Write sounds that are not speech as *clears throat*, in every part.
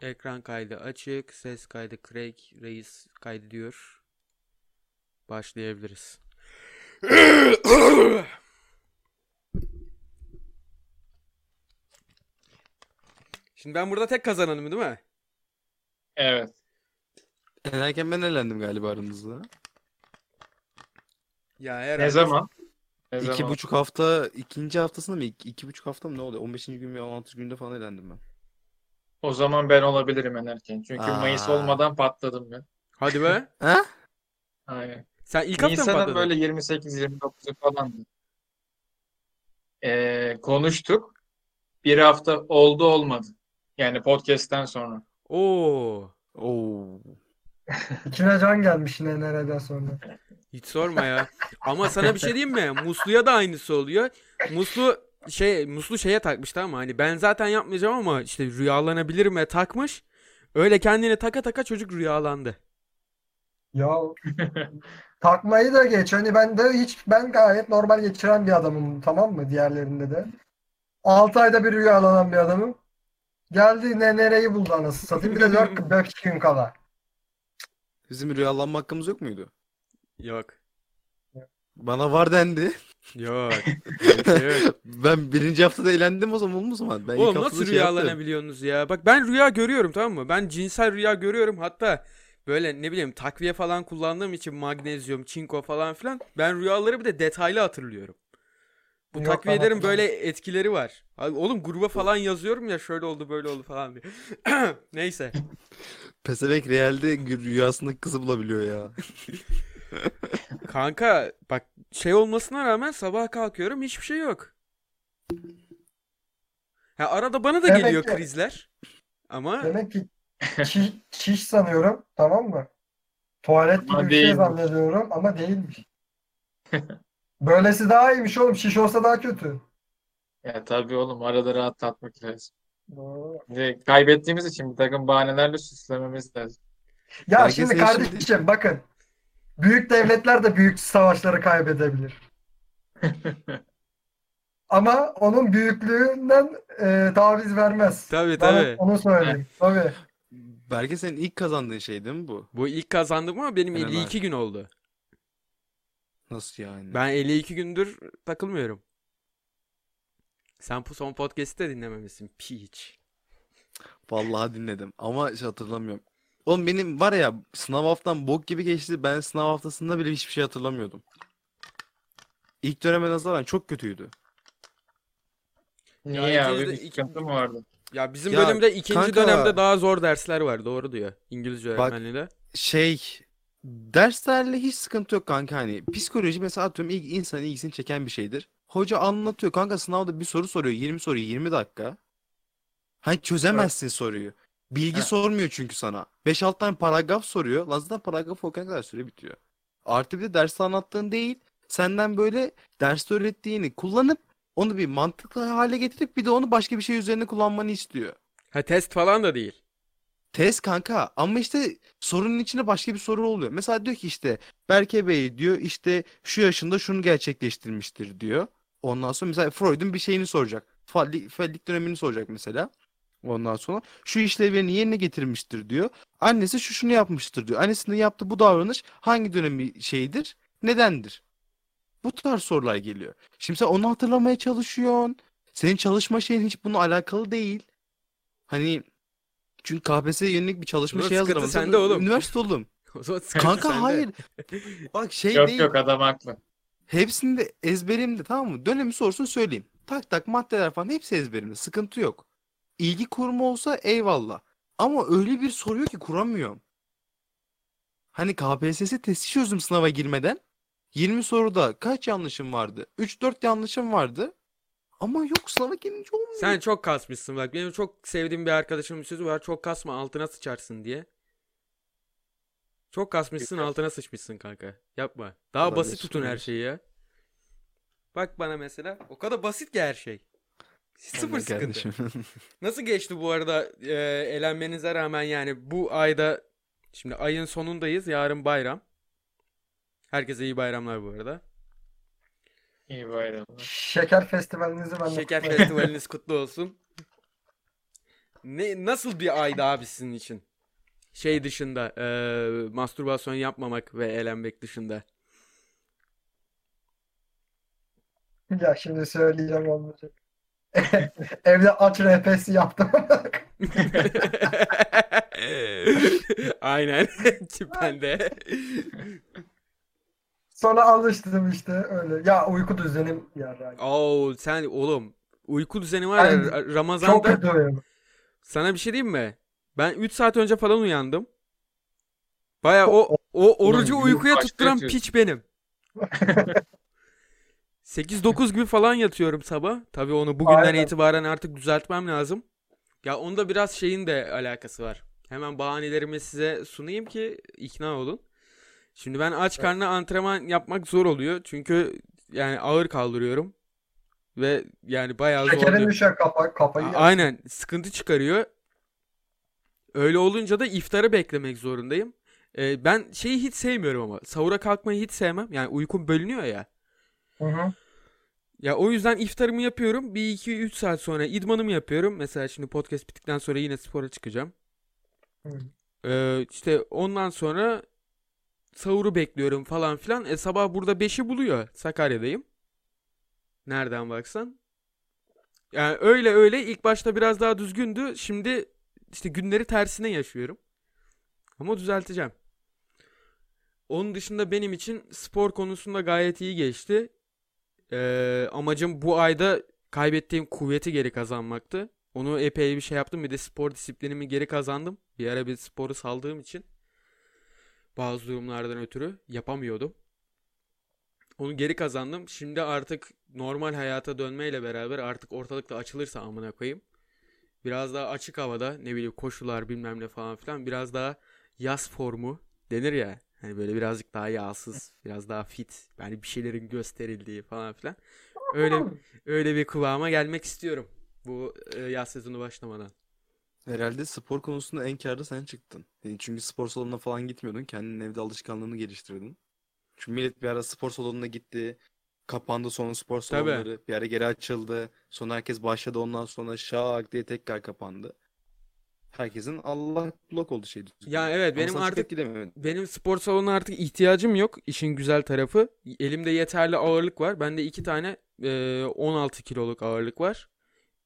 Ekran kaydı açık. Ses kaydı Craig Reis kaydediyor. Başlayabiliriz. Şimdi ben burada tek kazananım değil mi? Evet. Elerken ben elendim galiba aranızda. Ya herhalde. Ne zaman? Ne İki zaman? buçuk hafta, ikinci haftasında mı? İki, iki buçuk hafta mı ne oluyor? 15. gün ve 16. günde falan elendim ben. O zaman ben olabilirim en erken. Çünkü Aa. Mayıs olmadan patladım ben. Hadi be. *laughs* Ha? Aynen. Sen ilk hafta mı Nisan'ın patladın? böyle 28-29'u falandı. Ee, konuştuk. Bir hafta oldu olmadı. Yani podcast'ten sonra. Oo. Oo. *laughs* İçine can gelmiş yine nereden sonra. Hiç sorma ya. Ama sana bir şey diyeyim mi? Muslu'ya da aynısı oluyor. Muslu şey Muslu şeye takmış tamam mı? Hani ben zaten yapmayacağım ama işte rüyalanabilirim ve takmış. Öyle kendini taka taka çocuk rüyalandı. Ya takmayı da geç. Hani ben de hiç ben gayet normal geçiren bir adamım tamam mı diğerlerinde de. 6 ayda bir rüyalanan bir adamım. Geldi ne nereyi buldu anasını satayım. Bir de 4, 5 gün kala. Bizim rüyalanma hakkımız yok muydu? Yok. Bana var dendi. Yok. Şey yok. *laughs* Ben birinci haftada eğlendim o zaman o zaman. Ben Oğlum nasıl şey rüyalanabiliyorsunuz ya? Bak ben rüya görüyorum tamam mı? Ben cinsel rüya görüyorum. Hatta böyle ne bileyim takviye falan kullandığım için magnezyum, çinko falan filan ben rüyaları bir de detaylı hatırlıyorum. Bu Yok, ben takviyelerin böyle etkileri var. Abi oğlum gruba falan yazıyorum ya şöyle oldu böyle oldu falan diye. *clears throat* Neyse. Pezevenk realde gü- rüyasındaki kızı bulabiliyor ya. *laughs* Kanka bak şey olmasına rağmen sabah kalkıyorum hiçbir şey yok. Ha arada bana da Demek geliyor ki- krizler. Ama Demek ki çiş, çiş sanıyorum tamam mı? Tuvalet gibi Ama bir şey değilmiş. zannediyorum ama değilmiş. Böylesi daha iyiymiş oğlum. Şiş olsa daha kötü. Ya tabii oğlum arada rahatlatmak lazım. Doğru. Ve kaybettiğimiz için bir takım bahanelerle süslememiz lazım. Ya Belki şimdi sen kardeşim bakın. Büyük devletler de büyük savaşları kaybedebilir. *laughs* Ama onun büyüklüğünden e, taviz vermez. tabii Bana tabii. onu söyleyeyim. Tabii. Belki senin ilk kazandığın şey değil mi bu? Bu ilk kazandım ama benim Hemen 52 gün oldu. Nasıl yani? Ben 52 gündür takılmıyorum. Sen bu son podcast'i de dinlememişsin. Piç. Vallahi dinledim ama hiç hatırlamıyorum. Oğlum benim var ya sınav haftam bok gibi geçti. Ben sınav haftasında bile hiçbir şey hatırlamıyordum. İlk döneme nazaran çok kötüydü. Niye Ya de- Bir sıkıntı mı vardı? Ya bizim Ya bölümde ikinci kanka- dönemde daha zor dersler var. Doğru diyor. İngilizce Bak- öğretmenliği de. Şey derslerle hiç sıkıntı yok kanka hani psikoloji mesela atıyorum ilk insanın ilgisini çeken bir şeydir. Hoca anlatıyor kanka sınavda bir soru soruyor 20 soru 20 dakika. Hani çözemezsin soruyu. Bilgi Heh. sormuyor çünkü sana. 5-6 tane paragraf soruyor. Lan zaten paragraf okuyana kadar süre bitiyor. Artı bir de derste anlattığın değil senden böyle derste öğrettiğini kullanıp onu bir mantıklı hale getirip bir de onu başka bir şey üzerine kullanmanı istiyor. Ha test falan da değil. Test kanka ama işte sorunun içinde başka bir soru oluyor. Mesela diyor ki işte Berke Bey diyor işte şu yaşında şunu gerçekleştirmiştir diyor. Ondan sonra mesela Freud'un bir şeyini soracak. Fallik, fallik dönemini soracak mesela. Ondan sonra şu işlevlerini yerine getirmiştir diyor. Annesi şu şunu yapmıştır diyor. Annesinin yaptığı bu davranış hangi dönemi şeyidir? Nedendir? Bu tarz sorular geliyor. Şimdi sen onu hatırlamaya çalışıyorsun. Senin çalışma şeyin hiç bununla alakalı değil. Hani çünkü KPSS'ye yönelik bir çalışma şey sıkıntı hazırlaması. sende oğlum. Üniversite oğlum. *laughs* Kanka sende. hayır. Bak şey Yok değil. yok adam haklı. Hepsinde ezberimde tamam mı? Dönemi sorsun söyleyeyim. Tak tak maddeler falan hepsi ezberimde. Sıkıntı yok. İlgi kurma olsa eyvallah. Ama öyle bir soruyor ki kuramıyorum. Hani KPSS testi çözdüm sınava girmeden. 20 soruda kaç yanlışım vardı? 3-4 yanlışım vardı. Ama yok sınava girince olmuyor. Sen çok kasmışsın bak. Benim çok sevdiğim bir arkadaşımın bir sözü var. Çok kasma altına sıçarsın diye. Çok kasmışsın altına sıçmışsın kanka. Yapma. Daha Olabilir, basit tutun her şeyi ya. Bak bana mesela. O kadar basit ki her şey. Sıfır Aynen sıkıntı. kardeşim. *laughs* Nasıl geçti bu arada e, elenmenize rağmen yani bu ayda şimdi ayın sonundayız. Yarın bayram. Herkese iyi bayramlar bu arada. İyi bayramlar. Şeker festivalinizi ben de Şeker festivaliniz *laughs* kutlu olsun. Ne nasıl bir aydı abi sizin için? Şey dışında, eee, mastürbasyon yapmamak ve eğlenmek dışında. Ya şimdi söyleyeceğim olmayacak. *laughs* Evde aç RP'si yaptım. *laughs* Aynen. *laughs* ben de. Sonra alıştım işte öyle. Ya uyku düzenim ya. Oo sen oğlum uyku düzeni var ya Çok Ramazan'da kötü uyuyorum. sana bir şey diyeyim mi? Ben 3 saat önce falan uyandım. Baya o o orucu uykuya tutturan piç benim. 8-9 gibi falan yatıyorum sabah. Tabii onu bugünden Aynen. itibaren artık düzeltmem lazım. Ya onda biraz şeyin de alakası var. Hemen bahanelerimi size sunayım ki ikna olun. Şimdi ben aç karnına antrenman yapmak zor oluyor. Çünkü yani ağır kaldırıyorum. Ve yani bayağı Şekerin zorluyor. düşer kafa, kafayı A-. Aynen sıkıntı çıkarıyor. Öyle olunca da iftarı beklemek zorundayım. Ee, ben şeyi hiç sevmiyorum ama. Sahura kalkmayı hiç sevmem. Yani uykum bölünüyor ya. Hı hı. Ya o yüzden iftarımı yapıyorum. Bir iki üç saat sonra idmanımı yapıyorum. Mesela şimdi podcast bittikten sonra yine spora çıkacağım. Hı. Ee, işte ondan sonra sahuru bekliyorum falan filan. E sabah burada 5'i buluyor. Sakarya'dayım. Nereden baksan. Yani öyle öyle ilk başta biraz daha düzgündü. Şimdi işte günleri tersine yaşıyorum. Ama düzelteceğim. Onun dışında benim için spor konusunda gayet iyi geçti. Ee, amacım bu ayda kaybettiğim kuvveti geri kazanmaktı. Onu epey bir şey yaptım. Bir de spor disiplinimi geri kazandım. Bir ara bir sporu saldığım için bazı durumlardan ötürü yapamıyordum. Onu geri kazandım. Şimdi artık normal hayata dönmeyle beraber artık ortalıkta açılırsa amına koyayım. Biraz daha açık havada ne bileyim koşular bilmem ne falan filan biraz daha yaz formu denir ya. Hani böyle birazcık daha yağsız, biraz daha fit. Yani bir şeylerin gösterildiği falan filan. Öyle öyle bir kıvama gelmek istiyorum. Bu e, yaz sezonu başlamadan. Herhalde spor konusunda en kârda sen çıktın. Yani çünkü spor salonuna falan gitmiyordun. Kendin evde alışkanlığını geliştirdin. Çünkü millet bir ara spor salonuna gitti. Kapandı sonra spor Tabii. salonları. Bir ara geri açıldı. Sonra herkes başladı ondan sonra şak diye tekrar kapandı. Herkesin Allah blok oldu şey. Ya evet benim artık benim spor salonuna artık ihtiyacım yok. İşin güzel tarafı. Elimde yeterli ağırlık var. Bende iki tane e, 16 kiloluk ağırlık var.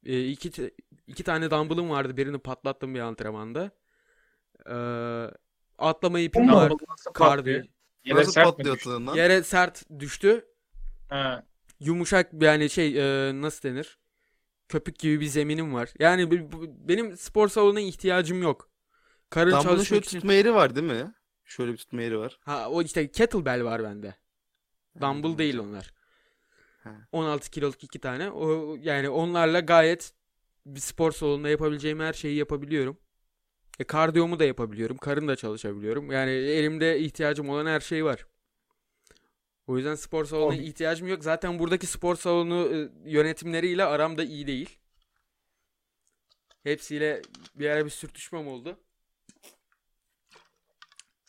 E, iki, iki tane dumbbellım vardı. Birini patlattım bir antrenmanda. E, atlama ipim var. Nasıl Kardiyo. Yere Nasıl sert patlıyor? Yere sert düştü. Ha. Yumuşak yani şey e, nasıl denir? Köpük gibi bir zeminim var. Yani bu- bu- benim spor salonuna ihtiyacım yok. Karın Dumbbell'ın şöyle çalışmak için. tutma yeri var değil mi? Şöyle bir tutma yeri var. Ha o işte kettlebell var bende. Dumbbell değil onlar. Ha. 16 kiloluk iki tane. O yani onlarla gayet bir spor salonunda yapabileceğim her şeyi yapabiliyorum. E, kardiyomu da yapabiliyorum. Karın da çalışabiliyorum. Yani elimde ihtiyacım olan her şey var. O yüzden spor salonuna Abi- ihtiyacım yok. Zaten buradaki spor salonu e, yönetimleriyle aram da iyi değil. Hepsiyle bir ara bir sürtüşmem oldu.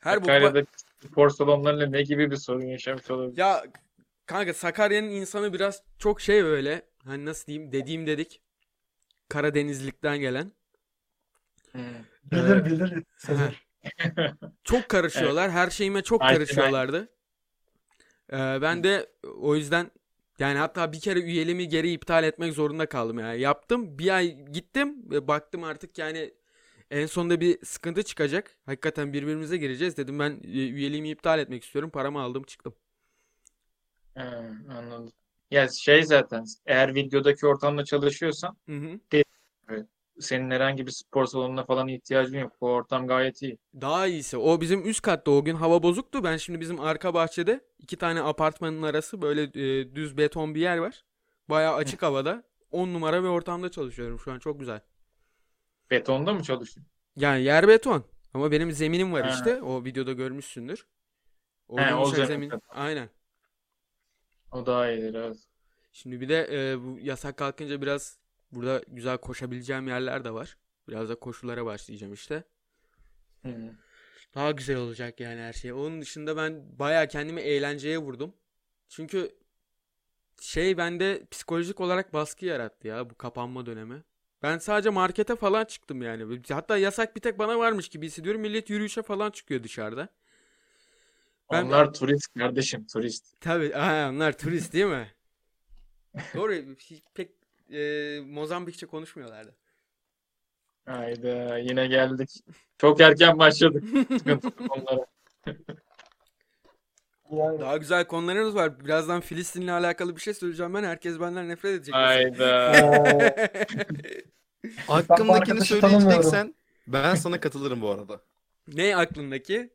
Her bu Sakarya'da spor salonlarıyla ne gibi bir sorun yaşamış olabilir? Ya kanka Sakarya'nın insanı biraz çok şey öyle. Hani nasıl diyeyim dediğim dedik. Karadenizlikten gelen. Hmm. Bilir Ee, bilir. Çok karışıyorlar. Her şeyime çok Aynen, karışıyorlardı. Ee, ben de o yüzden yani hatta bir kere üyeliğimi geri iptal etmek zorunda kaldım yani. Yaptım. Bir ay gittim ve baktım artık yani en sonunda bir sıkıntı çıkacak. Hakikaten birbirimize gireceğiz dedim. Ben e, üyeliğimi iptal etmek istiyorum. Paramı aldım çıktım. Ha, anladım. Ya şey zaten eğer videodaki ortamda çalışıyorsan Hı hı. Senin herhangi bir spor salonuna falan ihtiyacın yok. Bu ortam gayet iyi. Daha iyisi. O bizim üst katta o gün hava bozuktu. Ben şimdi bizim arka bahçede iki tane apartmanın arası böyle e, düz beton bir yer var. Bayağı açık havada. 10 numara bir ortamda çalışıyorum şu an. Çok güzel. Betonda mı çalışıyorsun? Yani yer beton. Ama benim zeminim var Ha. işte. O videoda görmüşsündür. O He, o yumuşak zemin zemin. Aynen. O daha iyidir evet. Şimdi bir de e, bu yasak kalkınca biraz burada güzel koşabileceğim yerler de var. Biraz da koşulara başlayacağım işte. Hmm. Daha güzel olacak yani her şey. Onun dışında ben bayağı kendimi eğlenceye vurdum. Çünkü şey bende psikolojik olarak baskı yarattı ya bu kapanma dönemi. Ben sadece markete falan çıktım yani. Hatta yasak bir tek bana varmış gibi hissediyorum. Millet yürüyüşe falan çıkıyor dışarıda. Ben- Onlar turist kardeşim turist. Tabii aha, onlar turist değil mi? *laughs* Doğru. Pek e, Mozambikçe konuşmuyorlardı. Hayda yine geldik. Çok erken başladık sıkıntılı konulara. Daha güzel konularımız var. Birazdan Filistin'le alakalı bir şey söyleyeceğim ben. Herkes benden nefret edecek. Hayda. Oo, *laughs* Hakkındakini arkadaşı tanımıyorum. söyleyeceksen ben sana katılırım bu arada. Ne aklındaki?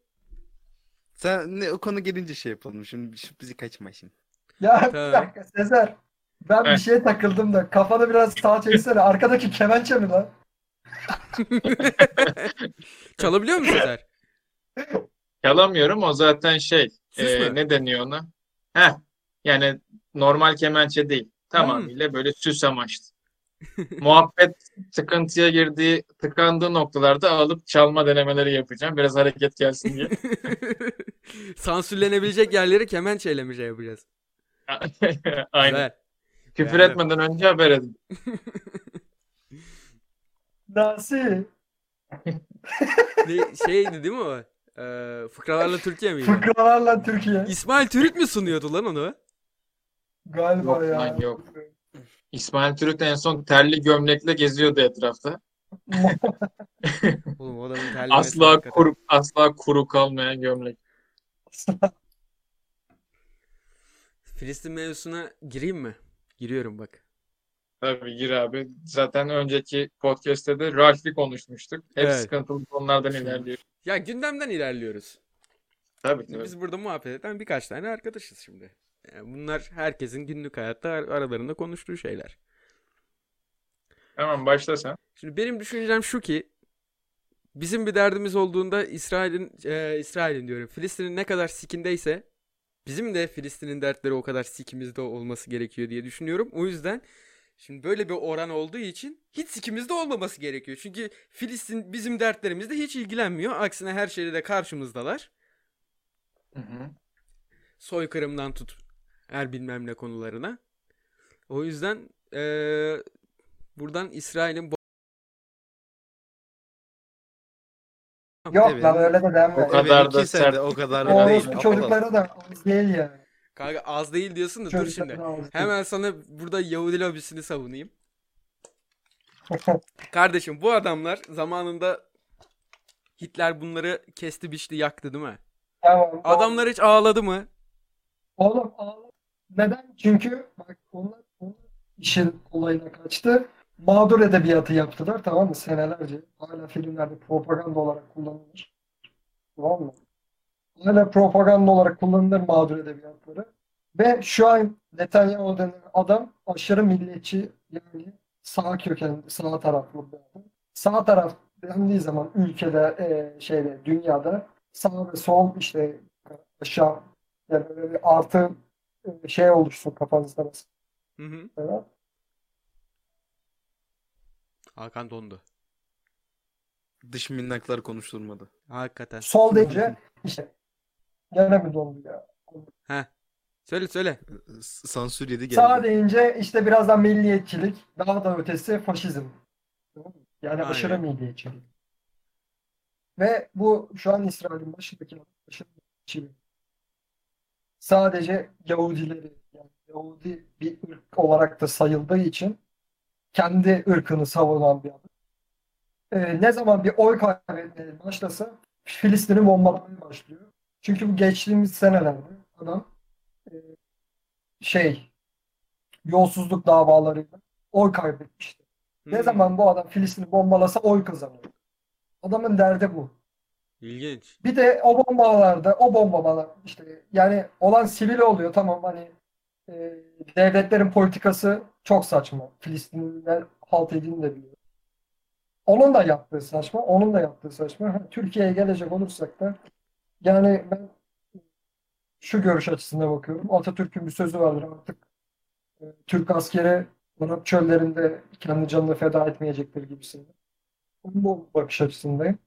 Sen ne o konu gelince şey yapalım. Şimdi şu bizi kaçma şimdi. Ya bir dakika Sezer. Ben bir Heh. şeye takıldım da kafanı biraz sağa çeksene. Arkadaki kemençe mi lan? *laughs* Çalabiliyor musun Sezer? Çalamıyorum o zaten şey e, ne deniyor ona? Heh, yani normal kemençe değil. Tamamıyla böyle süs amaçlı. *laughs* Muhabbet sıkıntıya girdiği, tıkandığı noktalarda alıp çalma denemeleri yapacağım. Biraz hareket gelsin diye. *laughs* Sansürlenebilecek yerleri kemençeyle mi şey yapacağız? Aynen. Güzel. Küfür Yani. etmeden önce haber edin. *laughs* Nasıl? Ne, şeydi değil mi o? Ee, Fıkralarla Türkiye miydi? Fıkralarla Türkiye. İsmail Türüt mü sunuyordu lan onu? Galiba Yok ya. lan, yok. İsmail Türk en son terli gömlekle geziyordu etrafta. Oğlum o adamın terlemesi Asla kuru, asla kuru kalmayan gömlek. Filistin mevzusuna gireyim mi? Giriyorum bak. Tabii gir abi. Zaten önceki podcast'te de Ralph'i konuşmuştuk. Hep Evet. sıkıntılı konulardan ilerliyor. Ya gündemden ilerliyoruz. Tabii tabii. Biz burada muhabbet eden birkaç tane arkadaşız şimdi. Yani bunlar herkesin günlük hayatta ar- aralarında konuştuğu şeyler. Tamam başla sen. Şimdi benim düşüncem şu ki bizim bir derdimiz olduğunda İsrail'in e, İsrail'in diyorum Filistin'in ne kadar sikindeyse bizim de Filistin'in dertleri o kadar sikimizde olması gerekiyor diye düşünüyorum. O yüzden şimdi böyle bir oran olduğu için hiç sikimizde olmaması gerekiyor. Çünkü Filistin bizim dertlerimizle hiç ilgilenmiyor. Aksine her şeyde de karşımızdalar. Hı hı. soykırımdan tut her bilmem ne konularına. O yüzden eee, buradan İsrail'in Yok Evet. lan öyle de denme. O kadar da sert. o kadar da değil. orospu çocukları da az değil yani. kanka az değil diyorsun da dur şimdi. da az değil. Hemen sana burada Yahudi lobisini savunayım. *laughs* Kardeşim bu adamlar zamanında Hitler bunları kesti biçti yaktı değil mi? Tamam. Adamlar hiç ağladı mı? Oğlum ağla. Neden? Çünkü bak onlar, onlar işin olayına kaçtı. Mağdur edebiyatı yaptılar tamam mı senelerce. Hala filmlerde propaganda olarak kullanılır. Tamam mı? Hala propaganda olarak kullanılır mağdur edebiyatları. Ve şu an Netanyahu denen adam aşırı milliyetçi yani sağ köken, sağ taraflı bir adam. Sağ taraf dendiği zaman ülkede, e, şeyde, dünyada sağ ve sol işte aşağı yani böyle bir artı e, şey oluşsun kafanızda Hı hı. mesela. Hakan dondu. Dış minnaklar konuşturmadı. Hakikaten. Sol deyince işte gene mi dondu ya? Heh. Söyle söyle. S- Sansür yedi geldi. Sağ deyince işte birazdan milliyetçilik, daha da ötesi faşizm. Tamam mı? Yani Aynen. aşırı milliyetçilik. Ve bu şu an İsrail'in başındaki aşırı milliyetçilik. Sadece Yahudileri, yani Yahudi bir ırk olarak da sayıldığı için kendi ırkını savunan bir adam. Ee, ne zaman bir oy kaybetmeye başlasa Filistin'i bombalamaya başlıyor. Çünkü bu geçtiğimiz senelerde adam e, şey yolsuzluk davalarıyla oy kaybetmişti. Ne Hmm. zaman bu adam Filistin'i bombalasa oy kazanıyor. Adamın derdi bu. İlginç. Bir de o bombalarda o bombalar işte yani olan sivil oluyor tamam hani e, devletlerin politikası çok saçma. Filistinliler halt edin de biliyor. Onun da yaptığı saçma, onun da yaptığı saçma. Türkiye'ye gelecek olursak da yani ben şu görüş açısına bakıyorum. Atatürk'ün bir sözü vardır artık. e, Türk askeri Arap çöllerinde kendi canını feda etmeyecektir gibisinden. Ben bu bakış açısındayım.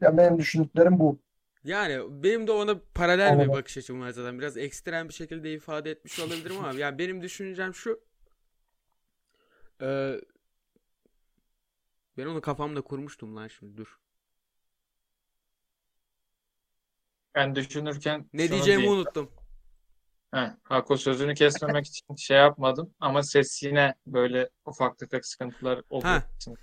Ya benim düşündüklerim bu. Yani benim de ona paralel bir Anladım. bakış açım var zaten. Biraz ekstrem bir şekilde ifade etmiş olabilirim ama yani benim düşüncem şu. Ee, ben onu kafamda kurmuştum lan şimdi dur. Ben düşünürken Ne diyeceğimi diyeyim. unuttum. Heh, Hako sözünü kesmemek için şey yapmadım ama ses yine böyle ufak tefek sıkıntılar olduğu Ha. için.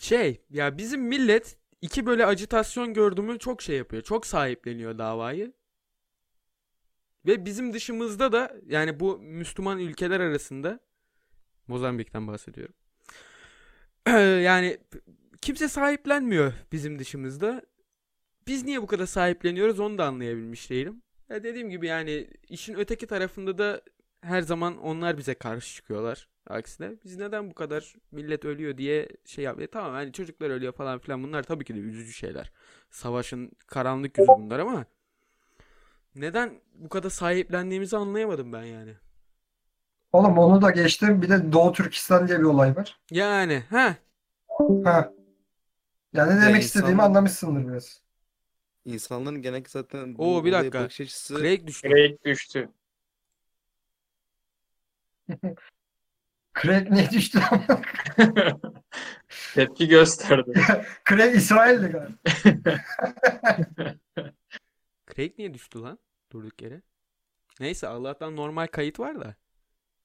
Şey ya bizim millet iki böyle ajitasyon gördüğümü çok şey yapıyor. Çok sahipleniyor davayı. Ve bizim dışımızda da yani bu Müslüman ülkeler arasında Mozambik'ten bahsediyorum. *clears throat* Yani kimse sahiplenmiyor bizim dışımızda. Biz niye bu kadar sahipleniyoruz onu da anlayabilmiş değilim. Ya dediğim gibi yani işin öteki tarafında da her zaman onlar bize karşı çıkıyorlar. Aksine biz neden bu kadar millet ölüyor diye şey yapıyor. Tamam hani çocuklar ölüyor falan filan bunlar tabii ki de üzücü şeyler. Savaşın karanlık yüzü bunlar ama neden bu kadar sahiplendiğimizi anlayamadım ben yani. Oğlum onu da geçtim. Bir de Doğu Türkistan diye bir olay var. Yani ha Ha. Yani ne Ya demek istediğimi insanlar- anlamışsındır biraz. İnsanların genellikle zaten bu Oo, bir olaya dakika. bakış açısı Craig düştü. Craig düştü. *laughs* Craig niye düştü? *laughs* Tepki gösterdi. *laughs* Craig İsrail'di galiba. *laughs* Craig niye düştü lan? Durduk yere. Neyse Allah'tan normal kayıt var da.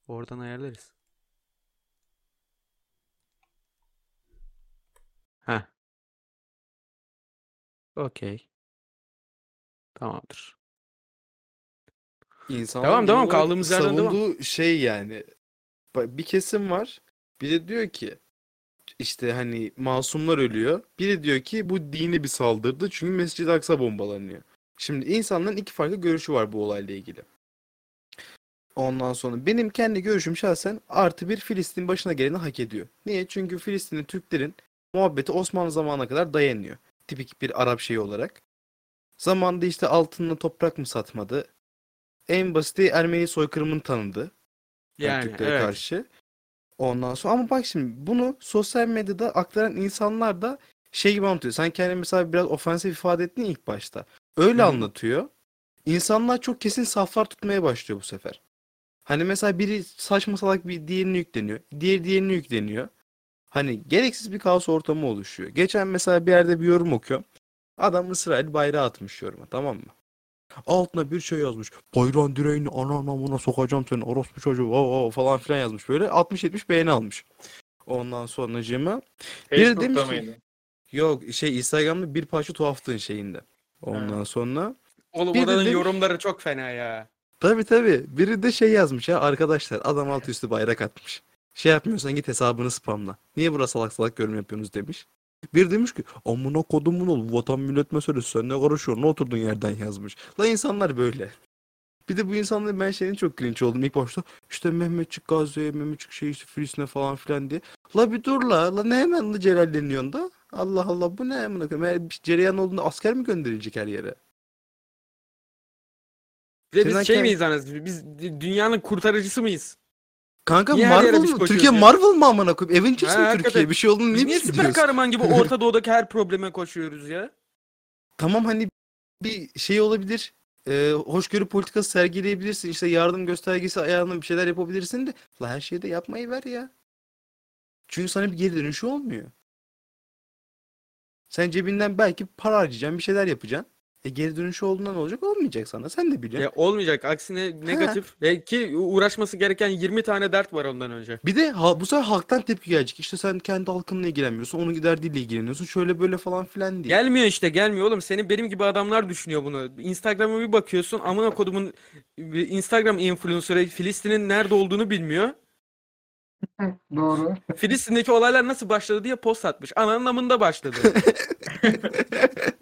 Oradan ayarlarız. Ha. Okey. Tamamdır. İnsanların Tamam, tamam, kaldığımız yerden devam. savunduğu şey yani. Bir kesim var. Biri diyor ki işte hani masumlar ölüyor. Biri diyor ki bu dini bir saldırdı çünkü Mescid-i Aksa bombalanıyor. Şimdi insanların iki farklı görüşü var bu olayla ilgili. Ondan sonra benim kendi görüşüm şahsen artı bir Filistin başına geleni hak ediyor. Niye? Çünkü Filistinli Türklerin muhabbeti Osmanlı zamanına kadar dayanıyor. Tipik bir Arap şeyi olarak. Zamanında işte altınla toprak mı satmadı? En basiti Ermeni soykırımını tanıdı. Yani Türklere evet. karşı. Ondan sonra ama bak şimdi bunu sosyal medyada aktaran insanlar da şey gibi anlatıyor. Sen kendini mesela biraz ofensif ifade ettin ilk başta. Öyle Hı anlatıyor. İnsanlar çok kesin saflar tutmaya başlıyor bu sefer. Hani mesela biri saçma salak bir diğerini yükleniyor. Diğeri diğerini yükleniyor. Hani gereksiz bir kaos ortamı oluşuyor. Geçen mesela bir yerde bir yorum okuyorum. Adam İsrail bayrağı atmış yoruma tamam mı? Altına bir şey yazmış. Bayrağın direğini ana namına sokacağım seni orospu çocuğu o, o, falan filan yazmış böyle. 60-70 beğeni almış. Ondan sonracığıma Biri Facebook'ta demiş ki- mıydı? yok şey Instagram'da bir parça tuhaftığın şeyinde. Ondan Ha. sonra Oğlum Bir de oranın demiş- yorumları çok fena ya. tabi tabi biri de şey yazmış ya arkadaşlar adam altı üstü bayrak atmış. Şey yapmıyorsan git hesabını spamla. Niye burası salak salak yorum yapıyorsunuz demiş. Bir demiş ki amına kodumun ol vatan millet meselesi sen ne karışıyorsun ne oturdun yerden yazmış. La insanlar böyle. Bir de bu insanların ben şeyin çok cringe oldum ilk başta. İşte Mehmetçik Gazi'ye, Mehmetçik şey işte Filistin'e falan filan diye. La bir dur la. La ne hemen la celalleniyorsun da? Allah Allah bu ne amına koyayım? Cereyan olduğunda asker mi gönderilecek her yere? Bir de biz şey Ken- miyiz anasını? Biz dü- dünyanın kurtarıcısı mıyız? Kanka Niye her yere Marvel biz mı? koşuyoruz Türkiye ya? Marvel mı amına koyayım? Avengers Ha, mi hakikaten. Türkiye? Bir şey olduğunu Biz ne niye süper biliyorsun? kahraman gibi *laughs* Orta Doğu'daki her probleme koşuyoruz ya? Tamam hani bir şey olabilir. Ee, hoşgörü politikası sergileyebilirsin. İşte yardım göstergesi ayağına bir şeyler yapabilirsin de. La her şeyi de yapmayı ver ya. Çünkü sana bir geri dönüşü olmuyor. Sen cebinden belki para harcayacaksın, bir şeyler yapacaksın. E geri dönüşü olduğunda ne olacak? Olmayacak sana. Sen de biliyorsun. Ya olmayacak. Aksine negatif. E, ki uğraşması gereken 20 tane dert var ondan önce. Bir de ha, bu sefer halktan tepki gelecek. İşte sen kendi halkınla ilgilenmiyorsun. Onun derdiyle ilgileniyorsun. Şöyle böyle falan filan diye. Gelmiyor işte gelmiyor oğlum. Senin benim gibi adamlar düşünüyor bunu. Instagram'a bir bakıyorsun. Amına kodumun Instagram influencer'ı Filistin'in nerede olduğunu bilmiyor. Doğru. Filistin'deki olaylar nasıl başladı diye post atmış. Ananın amında başladı. *laughs*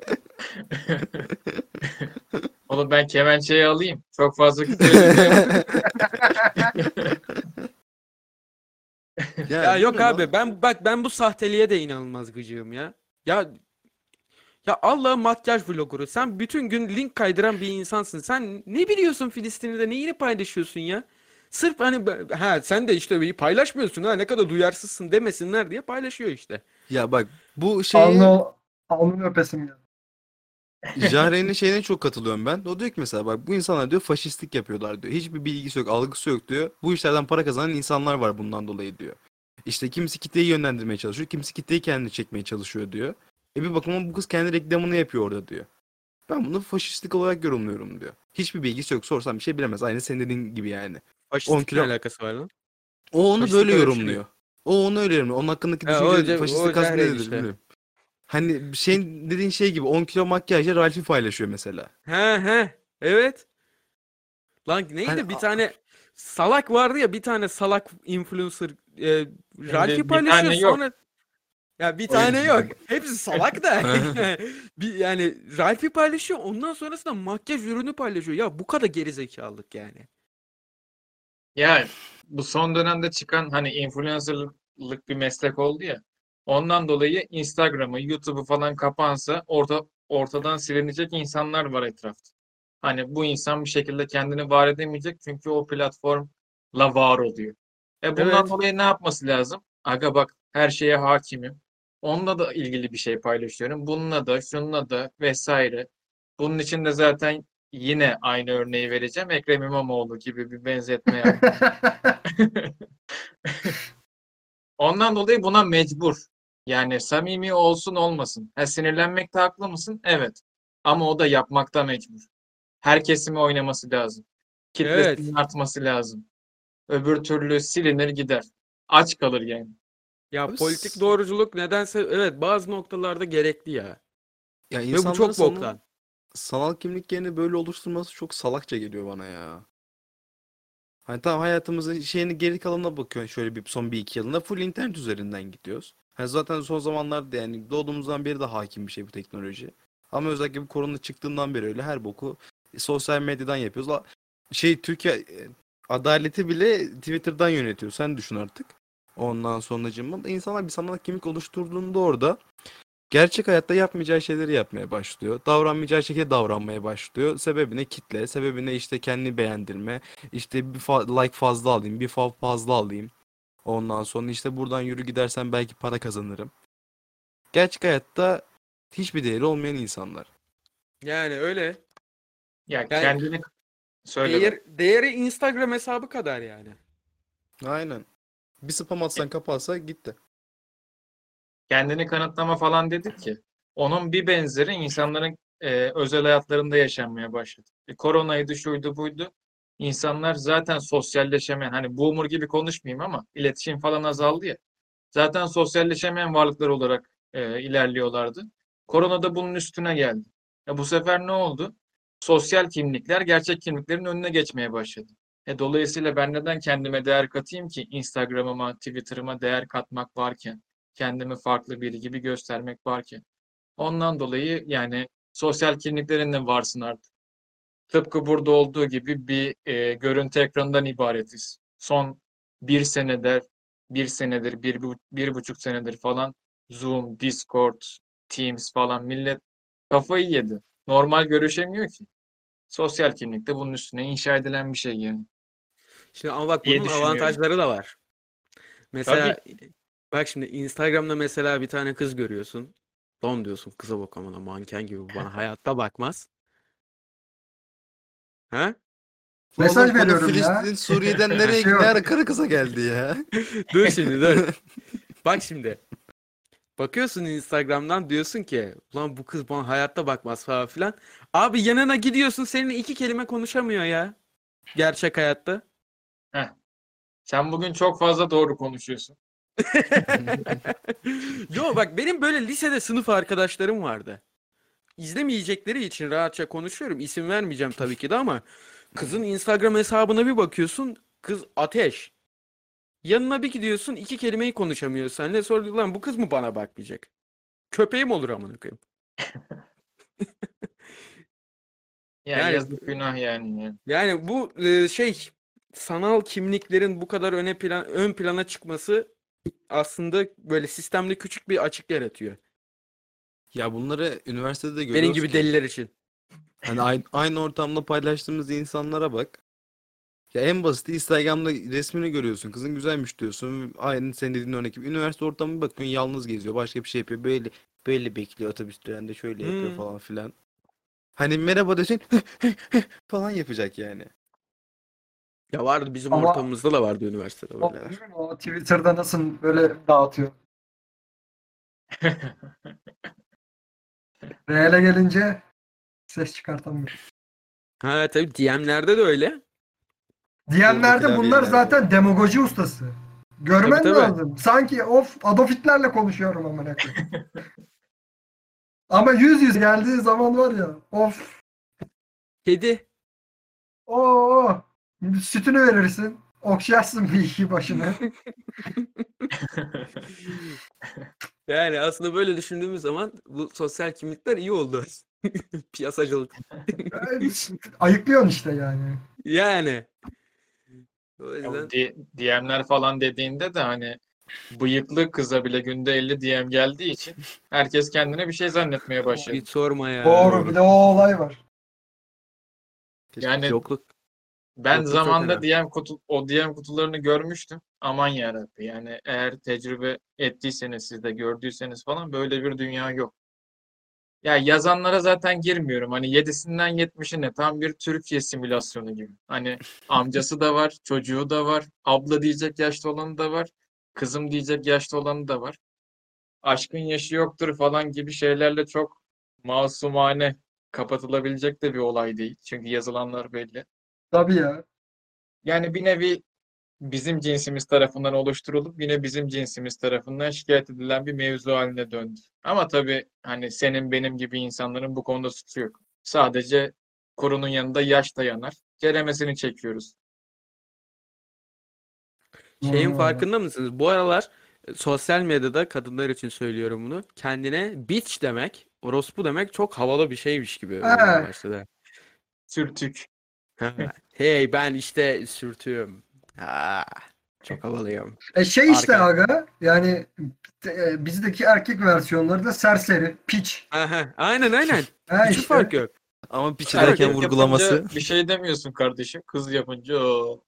*laughs* Oğlum ben kemençeyi alayım. Çok fazla edeceğim. Ya yok abi ben bak ben bu sahteliğe de inanılmaz gıcığım ya. Ya ya Allah makyaj vloguru. Sen bütün gün link kaydıran bir insansın. Sen ne biliyorsun Filistin'i de neyini paylaşıyorsun ya? Sırf hani ha sen de işte bir paylaşmıyorsun ha ne kadar duyarsızsın demesinler diye paylaşıyor işte. Ya bak bu şey Alnı, alnını öpesim geldi. Jahre'nin şeyine çok katılıyorum ben. O diyor ki mesela bak bu insanlar diyor faşistlik yapıyorlar diyor. Hiçbir bilgisi yok, algısı yok diyor. Bu işlerden para kazanan insanlar var bundan dolayı diyor. İşte kimisi kitleyi yönlendirmeye çalışıyor, kimisi kitleyi kendine çekmeye çalışıyor diyor. E bir bakıma bu kız kendi reklamını yapıyor orada diyor. Ben bunu faşistlik olarak yorumluyorum diyor. Hiçbir bilgisi yok. Sorsam bir şey bilemez. Aynı senin dediğin gibi yani. 10 Faşistlik kilo- ne alakası var lan? O onu Faşistlik böyle şey yorumluyor. O onu öyle yorumluyor. Onun hakkındaki düşünce ce- faşistlik aslında nedir işte. bilmiyorum. Hani şeyin dediğin şey gibi 10 kilo makyajla Ralph'i paylaşıyor mesela. He he. Evet. Lan neydi Hani bir a- tane salak vardı ya bir tane salak influencer e, Ralph'i bir paylaşıyor tane yok. sonra ya bir tane yok. *laughs* Hepsi salak da. *laughs* *laughs* bir yani Ralph'i paylaşıyor ondan sonrasında makyaj ürünü paylaşıyor. Ya bu kadar gerizekalılık yani. Yani bu son dönemde çıkan hani influencerlık bir meslek oldu ya. Ondan dolayı Instagram'ı, YouTube'u falan kapansa orta, ortadan silinecek insanlar var etrafta. Hani bu insan bir şekilde kendini var edemeyecek çünkü o platformla var oluyor. E bundan Evet. dolayı ne yapması lazım? Aga bak her şeye hakimim. Onunla da ilgili bir şey paylaşıyorum. Bununla da, şununla da vesaire. Bunun için de zaten yine aynı örneği vereceğim. Ekrem İmamoğlu gibi bir benzetme yaptım. *laughs* *laughs* Ondan dolayı buna mecbur. Yani samimi olsun olmasın. Ha, sinirlenmekte haklı mısın? Evet. Ama o da yapmakta mecbur. Her kesimi oynaması lazım. Kitlesinin artması lazım. Öbür türlü silinir gider. Aç kalır yani. Ya Abi politik doğruculuk nedense evet bazı noktalarda gerekli ya. Ya Ve bu çok sanal, boktan. sanal kimliklerini böyle oluşturması çok salakça geliyor bana ya. Hani tamam hayatımızın şeyini geri kalanına bakıyorsun şöyle bir son bir iki yılında full internet üzerinden gidiyoruz. Hani zaten son zamanlarda yani doğduğumuzdan beri de hakim bir şey bu teknoloji. Ama özellikle bu korona çıktığından beri öyle her boku sosyal medyadan yapıyoruz. Şey Türkiye e, adaleti bile Twitter'dan yönetiyor. Sen düşün artık. Ondan sonracığıma da insanlar bir sanal kimlik oluşturduğunda orada gerçek hayatta yapmayacağı şeyleri yapmaya başlıyor. Davranmayacağı şekilde davranmaya başlıyor. Sebebine kitle, sebebine işte kendini beğendirme, işte bir fa- like fazla alayım, bir fav fazla alayım. Ondan sonra işte buradan yürü gidersen belki para kazanırım. Gerçek hayatta hiçbir değeri olmayan insanlar. Yani öyle. Ya Yani kendini söyle. Değer, değeri Instagram hesabı kadar yani. Aynen. Bir spam atsan kapatsa gitti. kendini kanıtlama falan dedik ki onun bir benzeri insanların e, özel hayatlarında yaşanmaya başladı. E, koronaydı, şuydu, buydu. İnsanlar zaten sosyalleşemeyen, hani boomer gibi konuşmayayım ama iletişim falan azaldı ya. Zaten sosyalleşemeyen varlıklar olarak e, ilerliyorlardı. Korona da bunun üstüne geldi. E, bu sefer ne oldu? Sosyal kimlikler gerçek kimliklerin önüne geçmeye başladı. E, dolayısıyla ben neden kendime değer katayım ki Instagram'ıma, Twitter'ıma değer katmak varken? kendimi farklı biri gibi göstermek varken. Ondan dolayı yani sosyal kimliklerin de varsın artık. Tıpkı burada olduğu gibi bir e, görüntü ekranından ibaretiz. Son bir senedir, bir senedir, bir, bir buçuk senedir falan Zoom, Discord, Teams falan millet kafayı yedi. Normal görüşemiyor ki. Sosyal kimlik de bunun üstüne inşa edilen bir şey yani. Şimdi ama bak bunun avantajları da var. Mesela bak şimdi Instagram'da mesela bir tane kız görüyorsun. Don diyorsun kıza bak amına manken gibi bana hayatta bakmaz. He? Mesaj Oğlum veriyorum ya. Filistin, Suriye'den *laughs* nereye Şey nereye karı kıza geldi ya. *laughs* Dur şimdi dur. *laughs* Bak şimdi. Bakıyorsun Instagram'dan diyorsun ki ulan bu kız bana hayatta bakmaz falan filan. Abi yanına gidiyorsun seninle iki kelime konuşamıyor ya. Gerçek hayatta. Sen bugün çok fazla doğru konuşuyorsun. Yo bak benim böyle lisede sınıf arkadaşlarım vardı. İzlemeyecekleri için rahatça konuşuyorum. İsim vermeyeceğim tabii ki de ama kızın Instagram hesabına bir bakıyorsun. Kız ateş. Yanına bir gidiyorsun iki kelimeyi konuşamıyor seninle. Sonra lan bu kız mı bana bakmayacak? Köpeğim olur amına koyayım. *laughs* Yani, Yani- yazık günah yani. yani. Bu e, şey sanal kimliklerin bu kadar öne plan ön plana çıkması aslında böyle sistemde küçük bir açık yaratıyor. Ya bunları üniversitede de görüyoruz Benim gibi ki. deliler için. Hani aynı, aynı ortamda paylaştığımız insanlara bak. Ya en basiti Instagram'da resmini görüyorsun. Kızın güzelmiş diyorsun. Aynı senin dediğin örnek gibi. Üniversite ortamı bakıyorsun yalnız geziyor. Başka bir şey yapıyor. Böyle böyle bekliyor otobüs durağında şöyle yapıyor Hmm. falan filan. Hani merhaba desin *laughs* falan yapacak yani. Ya vardı bizim Ama- ortamımızda da vardı üniversitede O, böyleler. değil mi? O Twitter'da nasıl böyle dağıtıyor. *laughs* Real'e gelince ses çıkartamıyor. Ha tabii DM'lerde de öyle. Klavyeler bunlar zaten demagoji ustası. Görmen Tabii, tabii. lazım. Sanki of Adolf Hitler'le konuşuyorum amına. *laughs* Ama yüz yüz geldiği zaman var ya of Kedi. o sütünü verirsin. Okşarsın bir iki başını. *laughs* Yani aslında böyle düşündüğümüz zaman bu sosyal kimlikler iyi oldu. *laughs* Piyasacılık. *laughs* Ayıklıyorsun işte yani. Yani. O yüzden DM'ler falan dediğinde de hani bıyıklı kıza bile günde 50 DM geldiği için herkes kendine bir şey zannetmeye başladı. hiç sorma ya. Doğru bir de o olay var. Yani Yokluk. ben Yokluk zamanda. DM kutu, o DM kutularını görmüştüm. Aman yarabbi. Yani eğer tecrübe ettiyseniz siz de gördüyseniz falan böyle bir dünya yok. Ya yazanlara zaten girmiyorum. Hani 7'sinden 70'ine tam bir Türkiye simülasyonu gibi. Hani amcası da var, çocuğu da var, abla diyecek yaşta olanı da var, kızım diyecek yaşta olanı da var. Aşkın yaşı yoktur falan gibi şeylerle çok masumane kapatılabilecek de bir olay değil. Çünkü yazılanlar belli. Tabii ya. Yani bir nevi bizim cinsimiz tarafından oluşturulup yine bizim cinsimiz tarafından şikayet edilen bir mevzu haline döndü. Ama tabii hani senin benim gibi insanların bu konuda suçu yok. Sadece kurunun yanında yaş da yanar. Ceremesini çekiyoruz. Şeyin Doğru farkında mısınız? Bu aralar e, sosyal medyada kadınlar için söylüyorum bunu. Kendine bitch demek, orospu demek çok havalı bir şeymiş gibi başladı. Sürtük. Hey ben işte sürtüğüm. Ha, çok havalıyım. E şey işte Arka- aga yani e, bizdeki erkek versiyonları da serseri, piç. Aha, aynen aynen. *laughs* Ha Hiç işte. fark yok. Ama piç Erkek vurgulaması. bir şey demiyorsun kardeşim. Kız yapınca o.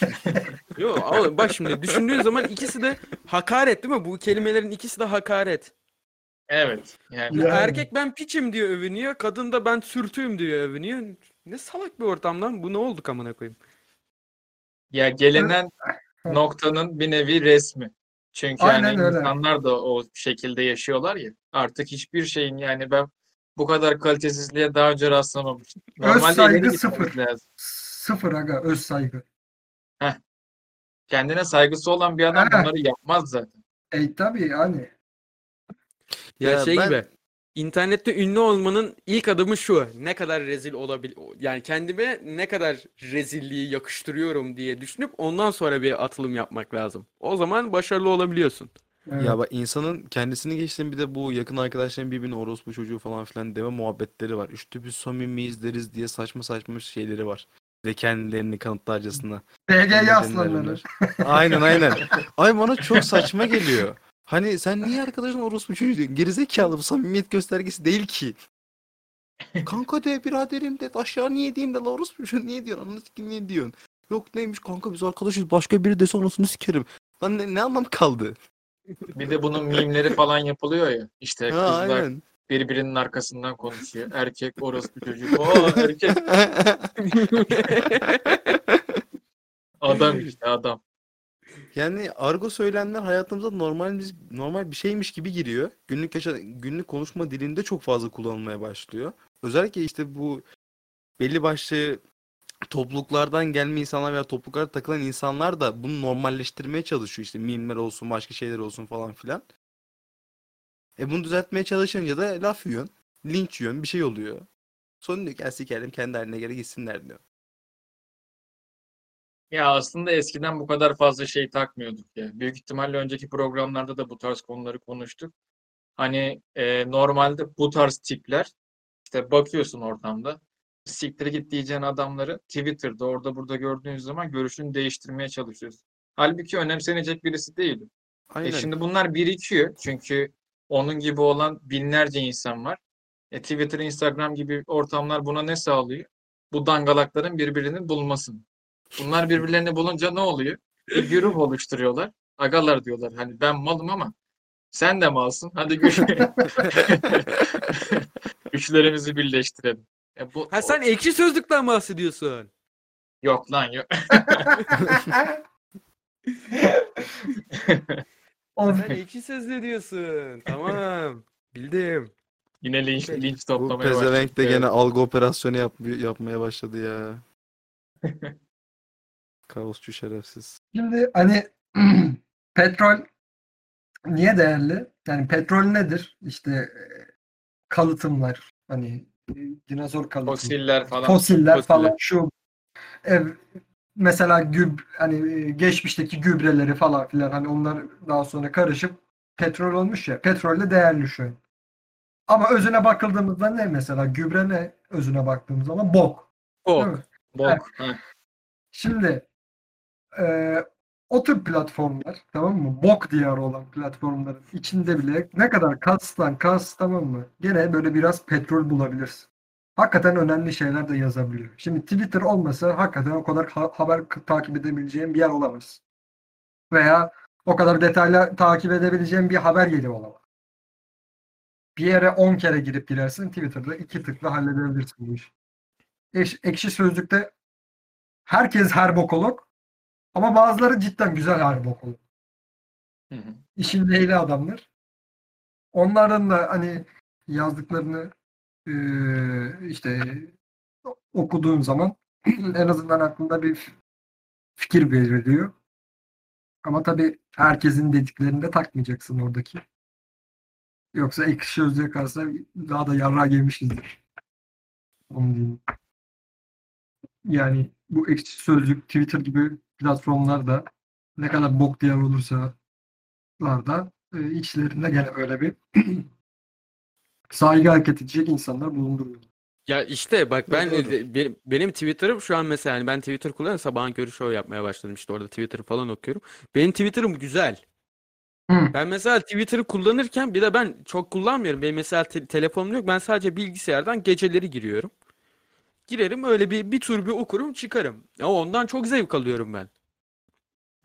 *laughs* Yo, ama bak şimdi düşündüğün zaman ikisi de hakaret değil mi? Bu kelimelerin ikisi de hakaret. Evet. Yani Yani. Erkek ben piçim diyor övünüyor. Kadın da ben sürtüğüm diyor övünüyor. Ne salak bir ortam lan. Bu ne olduk amına koyayım. Ya gelinen noktanın bir nevi resmi. Çünkü Aynen yani öyle. insanlar da o şekilde yaşıyorlar ya. Artık hiçbir şeyin yani ben bu kadar kalitesizliğe daha önce rastlamamıştım. Normalde saygı sıfır. lazım. Sıfır aga öz saygı. Kendine saygısı olan bir adam Ha. bunları yapmaz zaten. E tabii yani. Ya, Ya şey ben- gibi. İnternette ünlü olmanın ilk adımı şu. Ne kadar rezil olabil yani kendime ne kadar rezilliği yakıştırıyorum diye düşünüp ondan sonra bir atılım yapmak lazım. O zaman başarılı olabiliyorsun. Evet. Ya bak insanın kendisini geçtiğin bir de bu yakın arkadaşların birbirine orospu çocuğu falan filan deme muhabbetleri var. İşte biz samimiyiz deriz diye saçma saçma şeyleri var. Ve kendilerini kanıtlarcasına. Kendi aslanları. Aynen aynen. *laughs* Ay bana çok saçma geliyor. Hani sen niye arkadaşın orospu çocuğu diyorsun? Gerizekalı bu samimiyet göstergesi değil ki. Kanka de biraderim de aşağı niye diyeyim de la orospu çocuğu niye diyorsun? Anladın ki niye diyorsun? Yok neymiş kanka biz arkadaşız başka biri dese anasını sikerim. Lan ne, ne anlam kaldı? Bir de bunun mimleri falan yapılıyor ya. İşte Ha, kızlar aynen. birbirinin arkasından konuşuyor. Erkek orospu çocuğu. Oo erkek *laughs* adam işte adam. Yani argo söylemler hayatımıza normal normal bir şeymiş gibi giriyor. Günlük yaşa, günlük konuşma dilinde çok fazla kullanılmaya başlıyor. Özellikle işte bu belli başlı topluluklardan gelme insanlar veya topluluklara takılan insanlar da bunu normalleştirmeye çalışıyor. İşte mimler olsun, başka şeyler olsun falan filan. E bunu düzeltmeye çalışınca da laf yiyorsun, linç yiyorsun, bir şey oluyor. Sonra diyor ki "Ya sikerim kendi haline göre gitsinler diyor. Ya aslında eskiden bu kadar fazla şey takmıyorduk ya. Büyük ihtimalle önceki programlarda da bu tarz konuları konuştuk. Hani e, normalde bu tarz tipler işte bakıyorsun ortamda siktir git diyeceğin adamları Twitter'da orada burada gördüğünüz zaman görüşünü değiştirmeye çalışıyorsun. Halbuki önemsenecek birisi değil. E Aynen. şimdi bunlar birikiyor çünkü onun gibi olan binlerce insan var. E, Twitter, Instagram gibi ortamlar buna ne sağlıyor? Bu dangalakların birbirini bulmasını. Bunlar birbirlerini bulunca ne oluyor? Bir güruh oluşturuyorlar. Agalar diyorlar. Hani ben malım ama sen de malsın. Hadi güç. *laughs* güçlerimizi birleştirelim. E bu, Ha sen ekşi sözlükten bahsediyorsun. Yok lan yok. Of. *laughs* Sen ekşi sözlü diyorsun. Tamam. Bildim. Yine linç, linç Bu toplamaya pezevenk de gene algı operasyonu yap yapmaya başladı ya. *laughs* Kaosçu şerefsiz. Şimdi hani *clears throat* petrol niye değerli? Yani petrol nedir? İşte e, kalıtımlar hani e, dinozor kalıtımı. Fosiller falan. Fosiller Fosiller. falan şu ev mesela güb hani e, geçmişteki gübreleri falan filan hani onlar daha sonra karışıp petrol olmuş ya. Petrol de değerli şu. Ama özüne bakıldığımızda ne mesela? Gübre ne özüne baktığımız zaman? Bok. Mi? Bok. Ha. Şimdi e, o tür platformlar tamam mı? Bok diyarı olan platformların içinde bile ne kadar kastan kas tamam mı? Gene böyle biraz petrol bulabilirsin. Hakikaten önemli şeyler de yazabiliyor. Şimdi Twitter olmasa hakikaten o kadar ha- haber takip edebileceğim bir yer olamaz. Veya o kadar detaylı takip edebileceğim bir haber yeri olamaz. Bir yere 10 kere girip girersin Twitter'da iki tıkla halledebilirsin bu işi. Ekşi sözlükte herkes her bokolog ama bazıları cidden güzel. Hı hı. İşin ehli adamlar. Onların da hani yazdıklarını eee, işte okuduğun zaman *clears throat* en azından aklında bir fikir belirliyor. Ama tabii herkesin dediklerini de takmayacaksın oradaki. Yoksa ekşi sözlüğe kalsa daha da yarrağı yemişizdir. Onu diyeyim. Yani bu ekşi sözlük, Twitter gibi platformlarda ne kadar bok diyen olursa da e, içlerinde gene böyle bir *clears throat* saygı hareket edecek insanlar bulunduruyor. Ya işte bak ben Doğru. e, benim, benim Twitter'ım şu an mesela hani ben Twitter kullanıyorum sabahın körü show yapmaya başladım işte orada Twitter falan okuyorum. Benim Twitter'ım güzel. Hı. Ben mesela Twitter'ı kullanırken bir de ben çok kullanmıyorum. Benim mesela te- telefonum yok. Ben sadece bilgisayardan geceleri giriyorum. Girerim öyle bir bir tur bir okurum çıkarım. Ya ondan çok zevk alıyorum ben.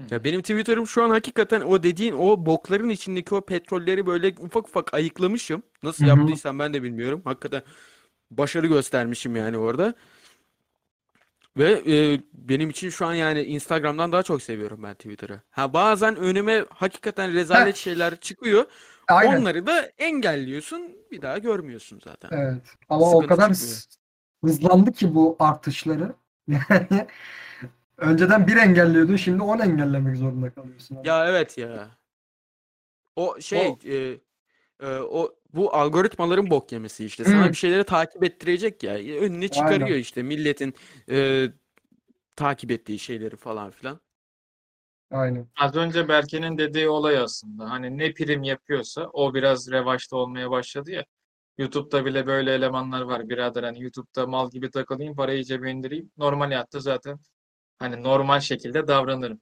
Ya benim Twitter'ım şu an hakikaten o dediğin o bokların içindeki o petrolleri böyle ufak ufak ayıklamışım. Nasıl yaptıysam ben de bilmiyorum. Hakikaten başarı göstermişim yani orada. Ve e, benim için şu an yani Instagram'dan daha çok seviyorum ben Twitter'ı. Ha bazen önüme hakikaten rezalet şeyler çıkıyor. Aynen. Onları da engelliyorsun. Bir daha görmüyorsun zaten. Evet. Ama o Sıkıntı kadar çıkmıyor. Hızlandı ki bu artışları. Yani *laughs* önceden bir engelliyordun şimdi 10 engellemek zorunda kalıyorsun. abi. Ya evet ya. O şey O- e, e, o bu algoritmaların bok yemesi işte. Sana Hı. bir şeyleri takip ettirecek ya. Önüne çıkarıyor Aynen. işte milletin e, takip ettiği şeyleri falan filan. Aynen. Az önce Berke'nin dediği olay aslında. Hani ne prim yapıyorsa o biraz revaçta olmaya başladı ya. YouTube'da bile böyle elemanlar var birader. Hani YouTube'da mal gibi takılayım, parayı cebe indireyim. Normal hayatta zaten hani normal şekilde davranırım.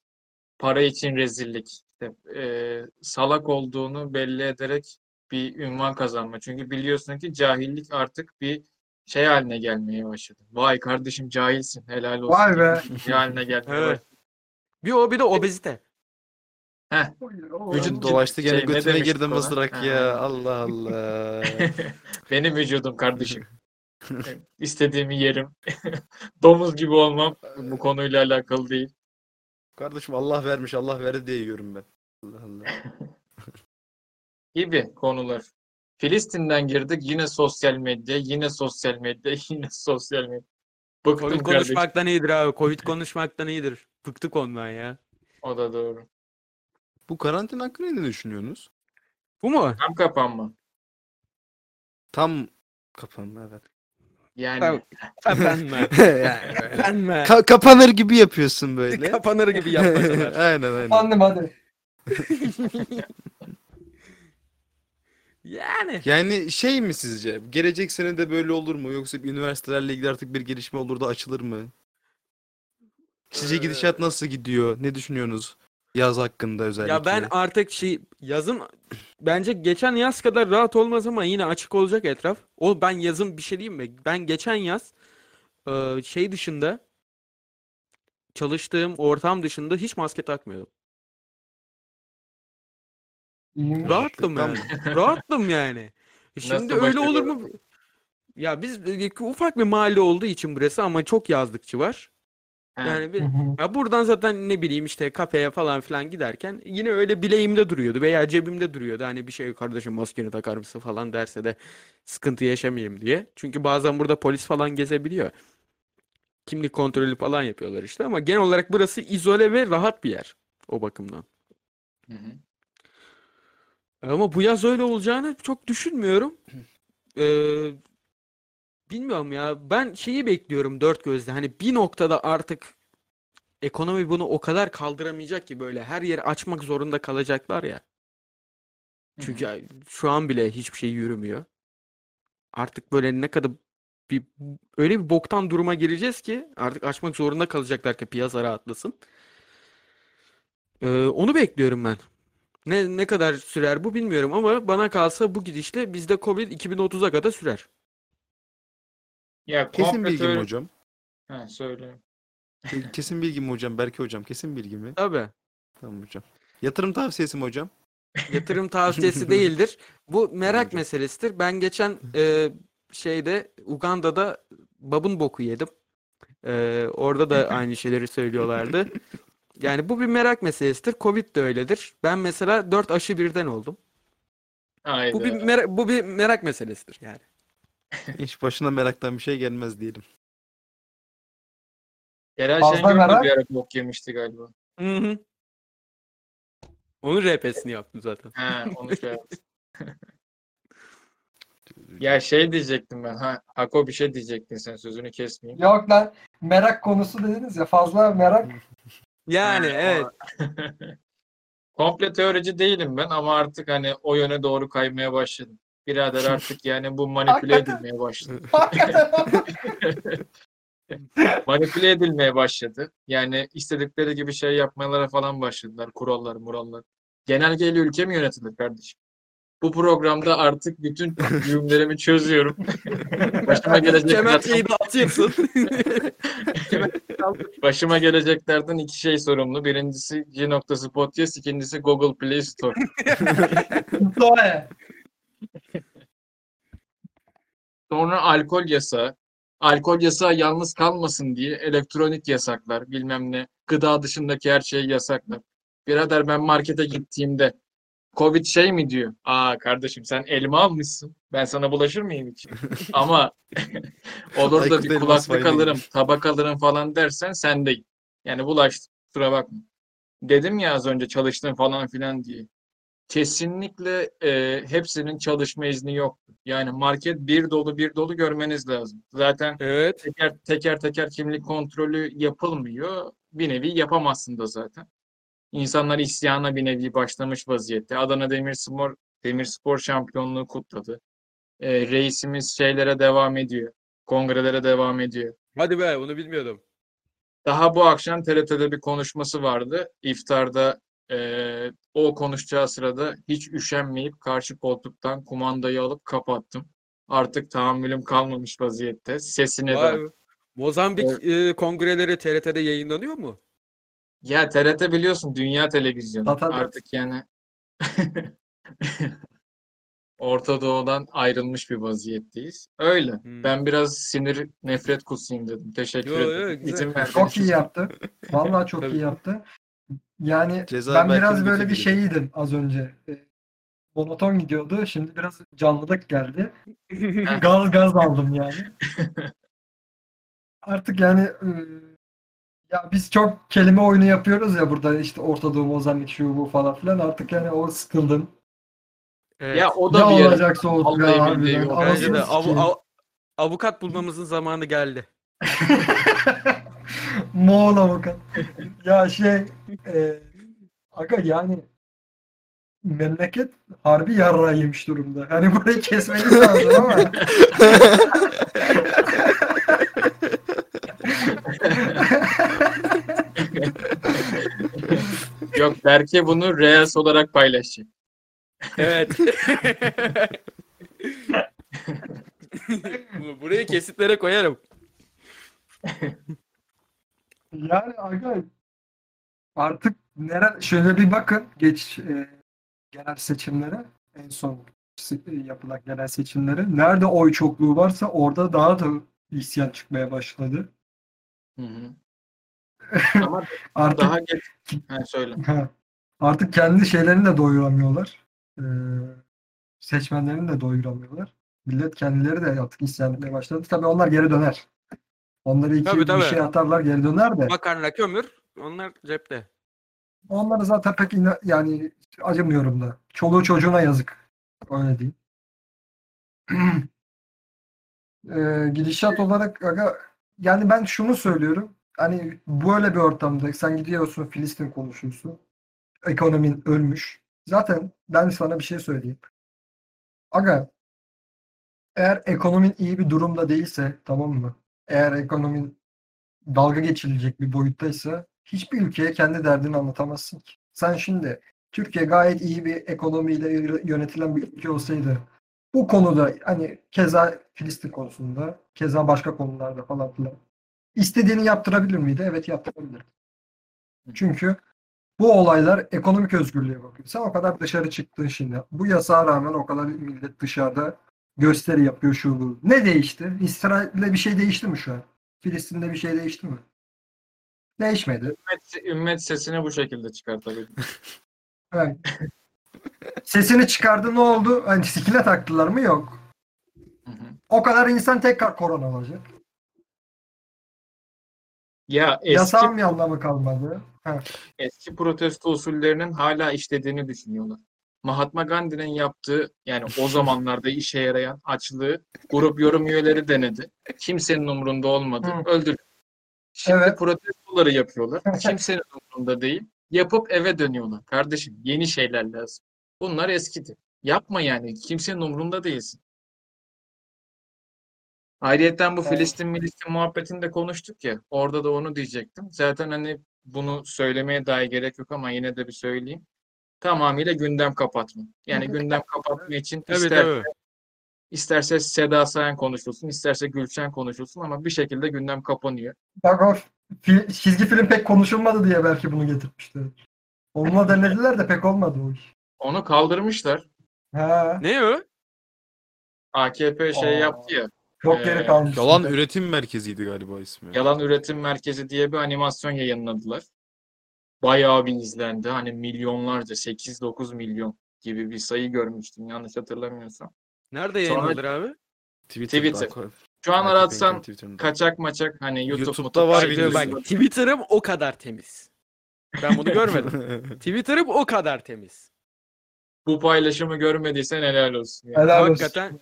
Para için rezillik. İşte, e, salak olduğunu belli ederek bir ünvan kazanma. Çünkü biliyorsun ki cahillik artık bir şey haline gelmeye başladı. Vay kardeşim cahilsin, helal olsun. Vay be. şey haline gelmeye *laughs* Evet. başladı. Bir o bir de obezite. Vücut Vücut- dolaştı gene şey, ne götüne girdi mızrak Ha. ya. Allah Allah. *laughs* Benim vücudum kardeşim. *laughs* İstediğimi yerim. *laughs* Domuz gibi olmam bu konuyla alakalı değil. Kardeşim Allah vermiş Allah verdi diye yiyorum ben. Allah Allah. Gibi konular. Filistin'den girdik yine sosyal medya, yine sosyal medya, yine sosyal medya. Bıktım Covid kardeşim. konuşmaktan iyidir abi. Covid konuşmaktan iyidir. Bıktık ondan ya. O da doğru. Bu karantina hakkında ne düşünüyorsunuz? Bu mu? Tam kapanma. Tam kapanma evet. Yani *laughs* böyle. Efendim. Ka- kapanır gibi yapıyorsun böyle. *laughs* Kapanır gibi yapmasalar. *laughs* aynen aynen. Anladım hadi. Yani. Yani şey mi sizce? Gelecek sene de böyle olur mu? Yoksa bir üniversitelerle ilgili artık bir gelişme olur da açılır mı? Sizce Ee, gidişat nasıl gidiyor? Ne düşünüyorsunuz? Yaz hakkında özellikle. Ya ben artık şey yazın bence geçen yaz kadar rahat olmaz ama yine açık olacak etraf. O ben yazın bir şey diyeyim mi? Ben geçen yaz e, şey dışında çalıştığım ortam dışında hiç maske takmıyordum. Rahattım yani. Rahattım yani. Şimdi Nasıl öyle olur mu? Ya biz e, ufak bir mahalle olduğu için burası ama çok yazlıkçı var. Yani bir, ya buradan zaten ne bileyim işte kafeye falan filan giderken yine öyle bileğimde duruyordu veya cebimde duruyordu. Hani bir şey kardeşim maskeni takar mısın falan derse de sıkıntı yaşamayayım diye. Çünkü bazen burada polis falan gezebiliyor. Kimlik kontrolü falan yapıyorlar işte ama genel olarak burası izole ve rahat bir yer o bakımdan. Hı hı. Ama bu yaz öyle olacağını çok düşünmüyorum. *clears throat* Ee, bilmiyorum ya. Ben şeyi bekliyorum dört gözle. Hani bir noktada artık ekonomi bunu o kadar kaldıramayacak ki böyle her yeri açmak zorunda kalacaklar ya. Çünkü şu an bile hiçbir şey yürümüyor. Artık böyle ne kadar bir öyle bir boktan duruma gireceğiz ki artık açmak zorunda kalacaklar ki piyasa rahatlasın. Ee, onu bekliyorum ben. Ne ne kadar sürer bu bilmiyorum ama bana kalsa bu gidişle bizde Covid 2030'a kadar sürer. Ya Kesin bilgi mi hocam? Ha, söyle. Ke- Kesin bilgi mi hocam? Berke hocam kesin bilgi mi? Tabii. Tamam hocam. Yatırım tavsiyesi mi hocam? Yatırım tavsiyesi *laughs* değildir. Bu merak meselesidir. Ben geçen e, şeyde Uganda'da babun boku yedim. E, orada da *laughs* aynı şeyleri söylüyorlardı. Yani bu bir merak meselesidir. Covid de öyledir. Ben mesela 4 aşı birden oldum. Bu bir merak, bu bir merak meselesidir yani. *laughs* Hiç başına meraktan bir şey gelmez diyelim. Yerel Fazla Şengör de merak. bir ara bok yemişti galiba. Hı hı. Onun RP'sini yaptım zaten. He, onu şey yaptı. *laughs* Ya şey diyecektim ben. Ha, Hako bir şey diyecektin sen sözünü kesmeyeyim. Yok lan merak konusu dediniz ya fazla merak. *laughs* Yani Ha, evet. Komple teorici değilim ben ama artık hani o yöne doğru kaymaya başladım. Birader *laughs* artık yani bu manipüle edilmeye başladı. *laughs* Manipüle edilmeye başladı. Yani istedikleri gibi şey yapmalara falan başladılar. Kurallar, murallar. Genelgeyle ülke mi yönetilir kardeşim? Bu programda artık bütün düğümlerimi çözüyorum. *laughs* Başıma geleceklerden, Kemençeyi de atıyorsun. başıma geleceklerden iki şey sorumlu. Birincisi G noktası podcast, ikincisi Google Play Store. Sonra alkol yasağı. Alkol yasağı yalnız kalmasın diye elektronik yasaklar, bilmem ne. Gıda dışındaki her şeyi yasaklar. Birader ben markete gittiğimde Covid şey mi diyor? Aa kardeşim sen elma almışsın. Ben sana bulaşır mıyım hiç? *laughs* Ama *laughs* olur da bir kulaklık alırım, tabak alırım falan dersen sen değil. Yani bulaştı. Kusura bakma. Dedim ya az önce çalıştım falan filan diye. Kesinlikle e, hepsinin çalışma izni yok. Yani market bir dolu bir dolu görmeniz lazım. Zaten Evet. teker teker teker kimlik kontrolü yapılmıyor. Bir nevi yapamazsın da zaten. İnsanlar isyana bir nevi başlamış vaziyette. Adana Demirspor Demirspor şampiyonluğu kutladı. E, reisimiz şeylere devam ediyor. Kongrelere devam ediyor. Hadi be bunu bilmiyordum. Daha bu akşam TRT'de bir konuşması vardı. İftarda eee, o konuşacağı sırada hiç üşenmeyip karşı koltuktan kumandayı alıp kapattım. Artık tahammülüm kalmamış vaziyette. Sesine de. Mozambik e, kongreleri TRT'de yayınlanıyor mu? Ya TRT biliyorsun dünya televizyonu. Zaten- Artık yani *laughs* Orta Doğu'dan ayrılmış bir vaziyetteyiz. Öyle. Hmm. Ben biraz sinir nefret kusayım dedim. Teşekkür Yo, yo, ederim. güzel. İzin Çok iyi yaptı. Vallahi çok Tabii. iyi yaptı. Yani Ceza ben biraz böyle bir şeyiydim az önce. E, Monoton gidiyordu. Şimdi biraz canlılık geldi. *laughs* Gaz gaz aldım yani. *laughs* Artık yani e, ya biz çok kelime oyunu yapıyoruz ya burada işte Orta Doğu, Mozambik, şu bu falan filan. Artık yani o sıkıldım. Evet. Ya o Ne da bir yere. olacaksa olsun Vallahi ya harbiden. Bence de av- avukat bulmamızın zamanı geldi. *laughs* Moğol avukat. Ya şey e, aga yani memleket harbi yarrağı yemiş durumda. Hani burayı kesmeniz lazım ama Yok Berke bunu Reels olarak paylaşacak. Evet. *laughs* Bu- Burayı kesitlere koyarım. Yani aga artık nere şöyle bir bakın geç e, genel seçimlere en son yapılan genel seçimlere nerede oy çokluğu varsa orada daha da isyan çıkmaya başladı. Hı hı. *laughs* Ama Artık daha geç. Ha, söyle. artık kendi şeylerini de doyuramıyorlar. Ee, seçmenlerini de doyuramıyorlar. Millet kendileri de artık isyan etmeye başladı. Tabii onlar geri döner. Onları iki Tabii, bir tabii. şey atarlar geri döner de. Makarna, kömür onlar cepte. Onlara zaten pek ina- yani acımıyorum da. Çoluğu çocuğuna yazık. Öyle diyeyim. *clears throat* Ee, gidişat olarak aga, yani ben şunu söylüyorum. Hani böyle bir ortamda sen gidiyorsun Filistin konuşuyorsun. Ekonomin ölmüş. Zaten ben sana bir şey söyleyeyim. Aga eğer ekonomin iyi bir durumda değilse tamam mı? Eğer ekonomin dalga geçilecek bir boyuttaysa hiçbir ülkeye kendi derdini anlatamazsın ki. Sen şimdi Türkiye gayet iyi bir ekonomiyle yönetilen bir ülke olsaydı bu konuda hani keza Filistin konusunda keza başka konularda falan filan istediğini yaptırabilir miydi? Evet yaptırabilir. Çünkü bu olaylar ekonomik özgürlüğe bakıyor. Sen o kadar dışarı çıktın şimdi. Bu yasağa rağmen o kadar millet dışarıda gösteri yapıyor şu bu. Ne değişti? İsrail'de bir şey değişti mi şu an? Filistin'de bir şey değişti mi? Değişmedi. Ümmet, ümmet sesini bu şekilde çıkartabildim. *laughs* Evet. Sesini çıkardı ne oldu? Hani sikine taktılar mı? Yok. Hı hı. O kadar insan tekrar korona olacak. Ya eski Yasağın bir anlamı kalmadı. Ha. eski protesto usullerinin hala işlediğini düşünüyorlar. Mahatma Gandhi'nin yaptığı yani o zamanlarda işe yarayan açlığı grup yorum üyeleri denedi. Kimsenin umurunda olmadı. Hı. Öldürdü. Şimdi Evet. protestoları yapıyorlar. *laughs* Kimsenin umurunda değil. Yapıp eve dönüyorlar. Kardeşim yeni şeyler lazım. Bunlar eskidi. Yapma yani. Kimsenin umurunda değilsin. Ayrıyeten bu Evet. Filistin Milistin muhabbetini de konuştuk ya. Orada da onu diyecektim. Zaten hani bunu söylemeye dahi gerek yok ama yine de bir söyleyeyim. Tamamıyla gündem kapatma. Yani gündem kapatma için Evet, ister, evet. isterse Seda Sayan konuşulsun, isterse Gülşen konuşulsun ama bir şekilde gündem kapanıyor. Bak o çizgi film pek konuşulmadı diye belki bunu getirmişler. Onunla *laughs* denediler de pek olmadı o iş. Onu kaldırmışlar. Ha, Ne o? AKP şey Aa. yaptı ya. çok Ee, geri kalmış. Yalan üretim merkeziydi galiba ismi. Yalan Üretim Merkezi diye bir animasyon yayınladılar. Bayağı bir izlendi. Hani milyonlarca, 8-9 milyon gibi bir sayı görmüştüm yanlış hatırlamıyorsam. Nerede Sonra- yayınladır abi? Twitter'da. Twitter. Şu an aratsan kaçak maçak hani YouTube YouTube'da var videosu. Bak Twitter'ım o kadar temiz. Ben bunu görmedim. *laughs* Twitter'ım o kadar temiz. Bu paylaşımı görmediysen helal olsun. yani. Helal olsun. Hakikaten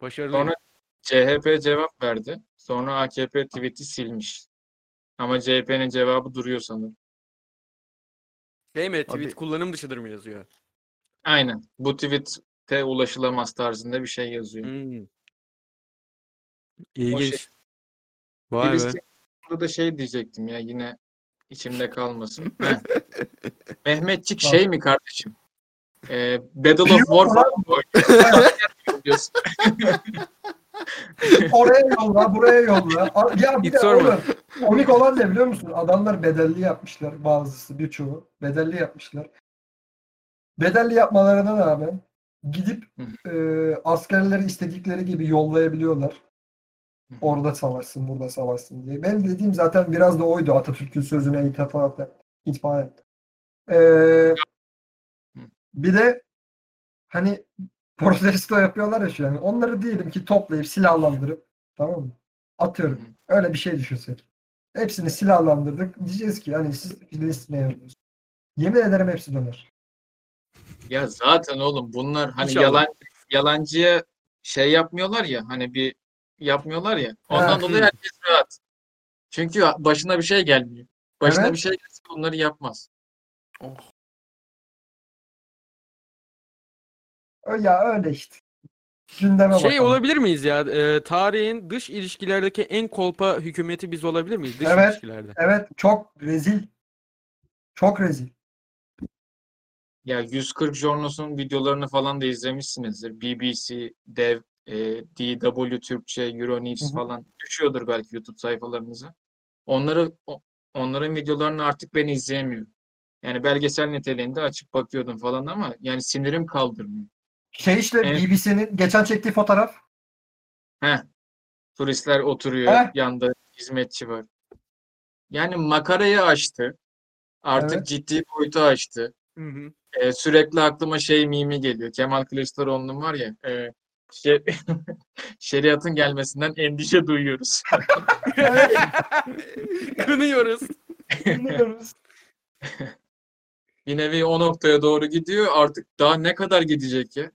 başarılıyım. Sonra CHP cevap verdi. Sonra AKP tweet'i silmiş. Ama CHP'nin cevabı duruyor sanırım. Şey mi? Abi- Tweet kullanım dışıdır mı yazıyor? Aynen. Bu tweet'e ulaşılamaz tarzında bir şey yazıyor. Hmm. İlginç. şey- Vay be. Filistin konusunda da şey diyecektim ya yine içimde kalmasın. *laughs* Heh. Mehmetçik şey mi kardeşim? Ee, Battle of War falan mı oynuyor? *laughs* diyorsun? *laughs* *laughs* Oraya yolla, buraya yolla. Ya bir Hiç de sorma. oğlum, komik olan ne biliyor musun? Adamlar bedelli yapmışlar. Bazısı, birçoğu. Bedelli yapmışlar. Bedelli yapmalarına rağmen gidip e, askerleri istedikleri gibi yollayabiliyorlar. Orada savaşsın, burada savaşsın diye. Benim dediğim zaten biraz da oydu. Atatürk'ün sözüne ittifak et. Ee, bir de hani protesto yapıyorlar ya şu an. Onları diyelim ki toplayıp silahlandırıp tamam mı? Atıyorum. Öyle bir şey düşünsek. Hepsini silahlandırdık. Diyeceğiz ki hani siz Filistin'e yarıyorsunuz. Yemin ederim hepsi döner. Ya zaten oğlum bunlar hani İnşallah. yalan yalancıya şey yapmıyorlar ya hani bir yapmıyorlar ya. Ondan Ha, dolayı herkes rahat. Çünkü başına bir şey gelmiyor. Başına Evet. bir şey gelse bunları yapmaz. Ö- Ya öyle işte. Gündeme Şey bakalım. olabilir miyiz ya? e, tarihin dış ilişkilerdeki en kolpa hükümeti biz olabilir miyiz? Dış Evet. ilişkilerde. Evet çok rezil. Çok rezil. Ya 140 Jornos'un videolarını falan da izlemişsinizdir. BBC, Dev, e, DW Türkçe, Euronews Hı hı. falan düşüyordur belki YouTube sayfalarınıza. Onları onların videolarını artık ben izleyemiyorum. Yani belgesel niteliğinde açıp bakıyordum falan ama yani sinirim kaldırmıyor. Şey işte Evet. BBC'nin geçen çektiği fotoğraf. Heh. Turistler oturuyor, Heh. yanda hizmetçi var. Yani makarayı aştı. Artık Evet. ciddi boyutu aştı. Hı hı. Ee, sürekli aklıma şey mimi geliyor. Kemal Kılıçdaroğlu'nun var ya e, şey, *laughs* şeriatın gelmesinden endişe duyuyoruz. *laughs* Kınıyoruz. Bilmiyoruz. *laughs* Bir nevi o noktaya doğru gidiyor. Artık daha ne kadar gidecek ya?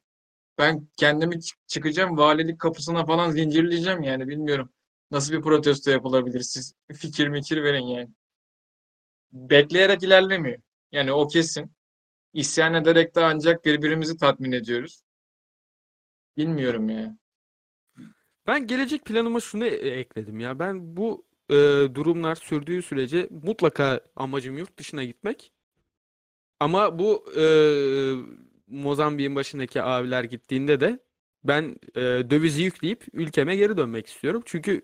Ben kendimi çık- çıkacağım valilik kapısına falan zincirleyeceğim yani bilmiyorum. Nasıl bir protesto yapılabilir? Siz fikir mikir verin yani. Bekleyerek ilerlemiyor. Yani o kesin. İsyan ederek de ancak birbirimizi tatmin ediyoruz. Bilmiyorum ya. Ben gelecek planıma şunu e- ekledim ya. Ben bu e, durumlar sürdüğü sürece mutlaka amacım yurt dışına gitmek. Ama bu e, Mozambik'in başındaki abiler gittiğinde de ben e, dövizi yükleyip ülkeme geri dönmek istiyorum. Çünkü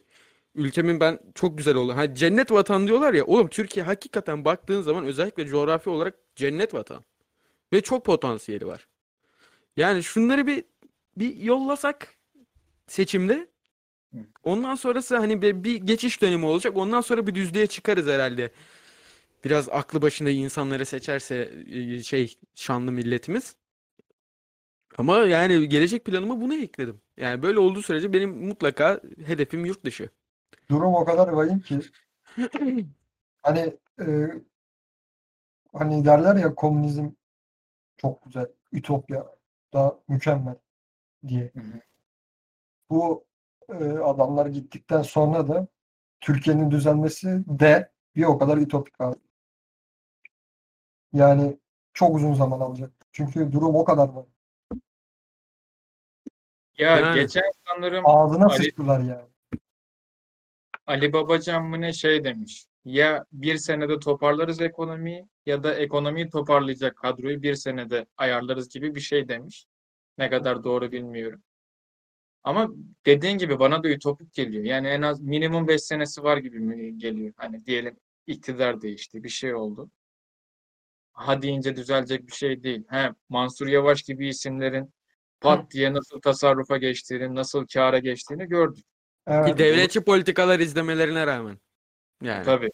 ülkemin ben çok güzel oldu. Ha cennet vatan diyorlar ya. Oğlum Türkiye hakikaten baktığın zaman özellikle coğrafi olarak cennet vatan. Ve çok potansiyeli var. Yani şunları bir bir yollasak seçimde ondan sonrası hani bir, bir geçiş dönemi olacak. Ondan sonra bir düzlüğe çıkarız herhalde. Biraz aklı başında insanları seçerse e, şey şanlı milletimiz. Ama yani gelecek planıma bunu ekledim. Yani böyle olduğu sürece benim mutlaka hedefim yurt dışı. Durum o kadar vahim ki *clears throat* hani e, hani derler ya komünizm çok güzel, ütopya da mükemmel diye. Hı hı. Bu e, adamlar gittikten sonra da Türkiye'nin düzelmesi de bir o kadar ütopik abi. Yani çok uzun zaman alacak. Çünkü durum o kadar var. Ya Yani. geçen sanırım Ağzına Ali- sıçtılar yani. Ali Babacan mı ne şey demiş. Ya bir senede toparlarız ekonomiyi ya da ekonomiyi toparlayacak kadroyu bir senede ayarlarız gibi bir şey demiş. Ne kadar doğru bilmiyorum. Ama dediğin gibi bana da ütopik geliyor. Yani en az minimum 5 senesi var gibi mi geliyor. Hani diyelim iktidar değişti, bir şey oldu. Ha deyince düzelecek bir şey değil. He, Mansur Yavaş gibi isimlerin pat diye nasıl tasarrufa geçtiğini, nasıl kâra geçtiğini gördük. Evet. Ki devletçi politikalar izlemelerine rağmen. Yani. Tabii.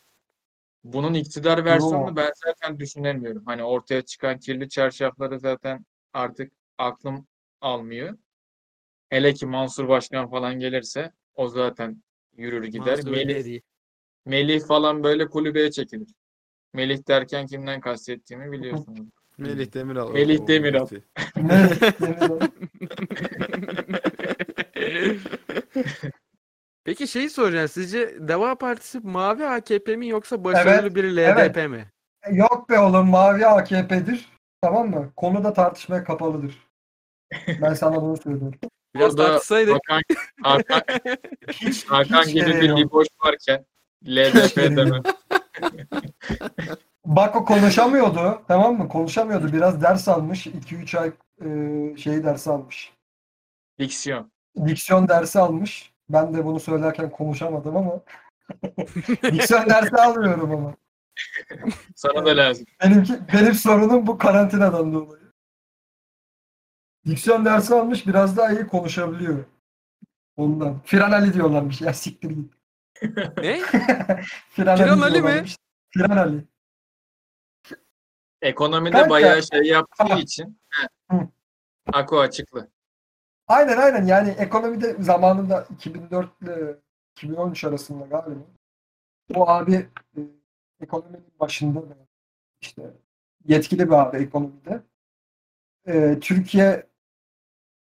Bunun iktidar versiyonunu ben zaten düşünemiyorum. Hani ortaya çıkan kirli çarşafları zaten artık aklım almıyor. Hele ki Mansur Başkan falan gelirse o zaten yürür gider. Mansur Melih. Melih falan böyle kulübeye çekilir. Melih derken kimden kastettiğimi biliyorsunuz. Melih Demiral. Melih Demiral. *laughs* *laughs* Peki şeyi soracağım. Sizce Deva Partisi mavi AKP mi yoksa başarılı bir LDP evet. mi? Yok be oğlum mavi AKP'dir. Tamam mı? Konu da tartışmaya kapalıdır. Ben sana bunu söylüyorum. *laughs* Biraz Orada tartışsaydık. Hakan, Hakan, Hiç, Hakan hiç gibi gereği bir liboş varken LDP deme. Bak o konuşamıyordu. Tamam mı? Konuşamıyordu. Biraz ders almış. 2-3 ay e, şey dersi almış. Diksiyon. Diksiyon dersi almış. Ben de bunu söylerken konuşamadım ama *laughs* diksiyon dersi almıyorum ama. Sana da lazım. Benimki, benim sorunum bu karantinadan dolayı. Diksiyon dersi almış biraz daha iyi konuşabiliyor. Ondan. Firan Ali diyorlarmış. Ya siktir git. Ne? *laughs* Firan, Firan Ali mi? diyorlarmış. Firan Ali. Ekonomide Kanka. bayağı şey yaptığı Tamam. için he, Ako açıklı. Aynen aynen yani ekonomide zamanında 2004 ile 2013 arasında galiba bu abi e, ekonominin başında da işte yetkili bir abi ekonomide. E, Türkiye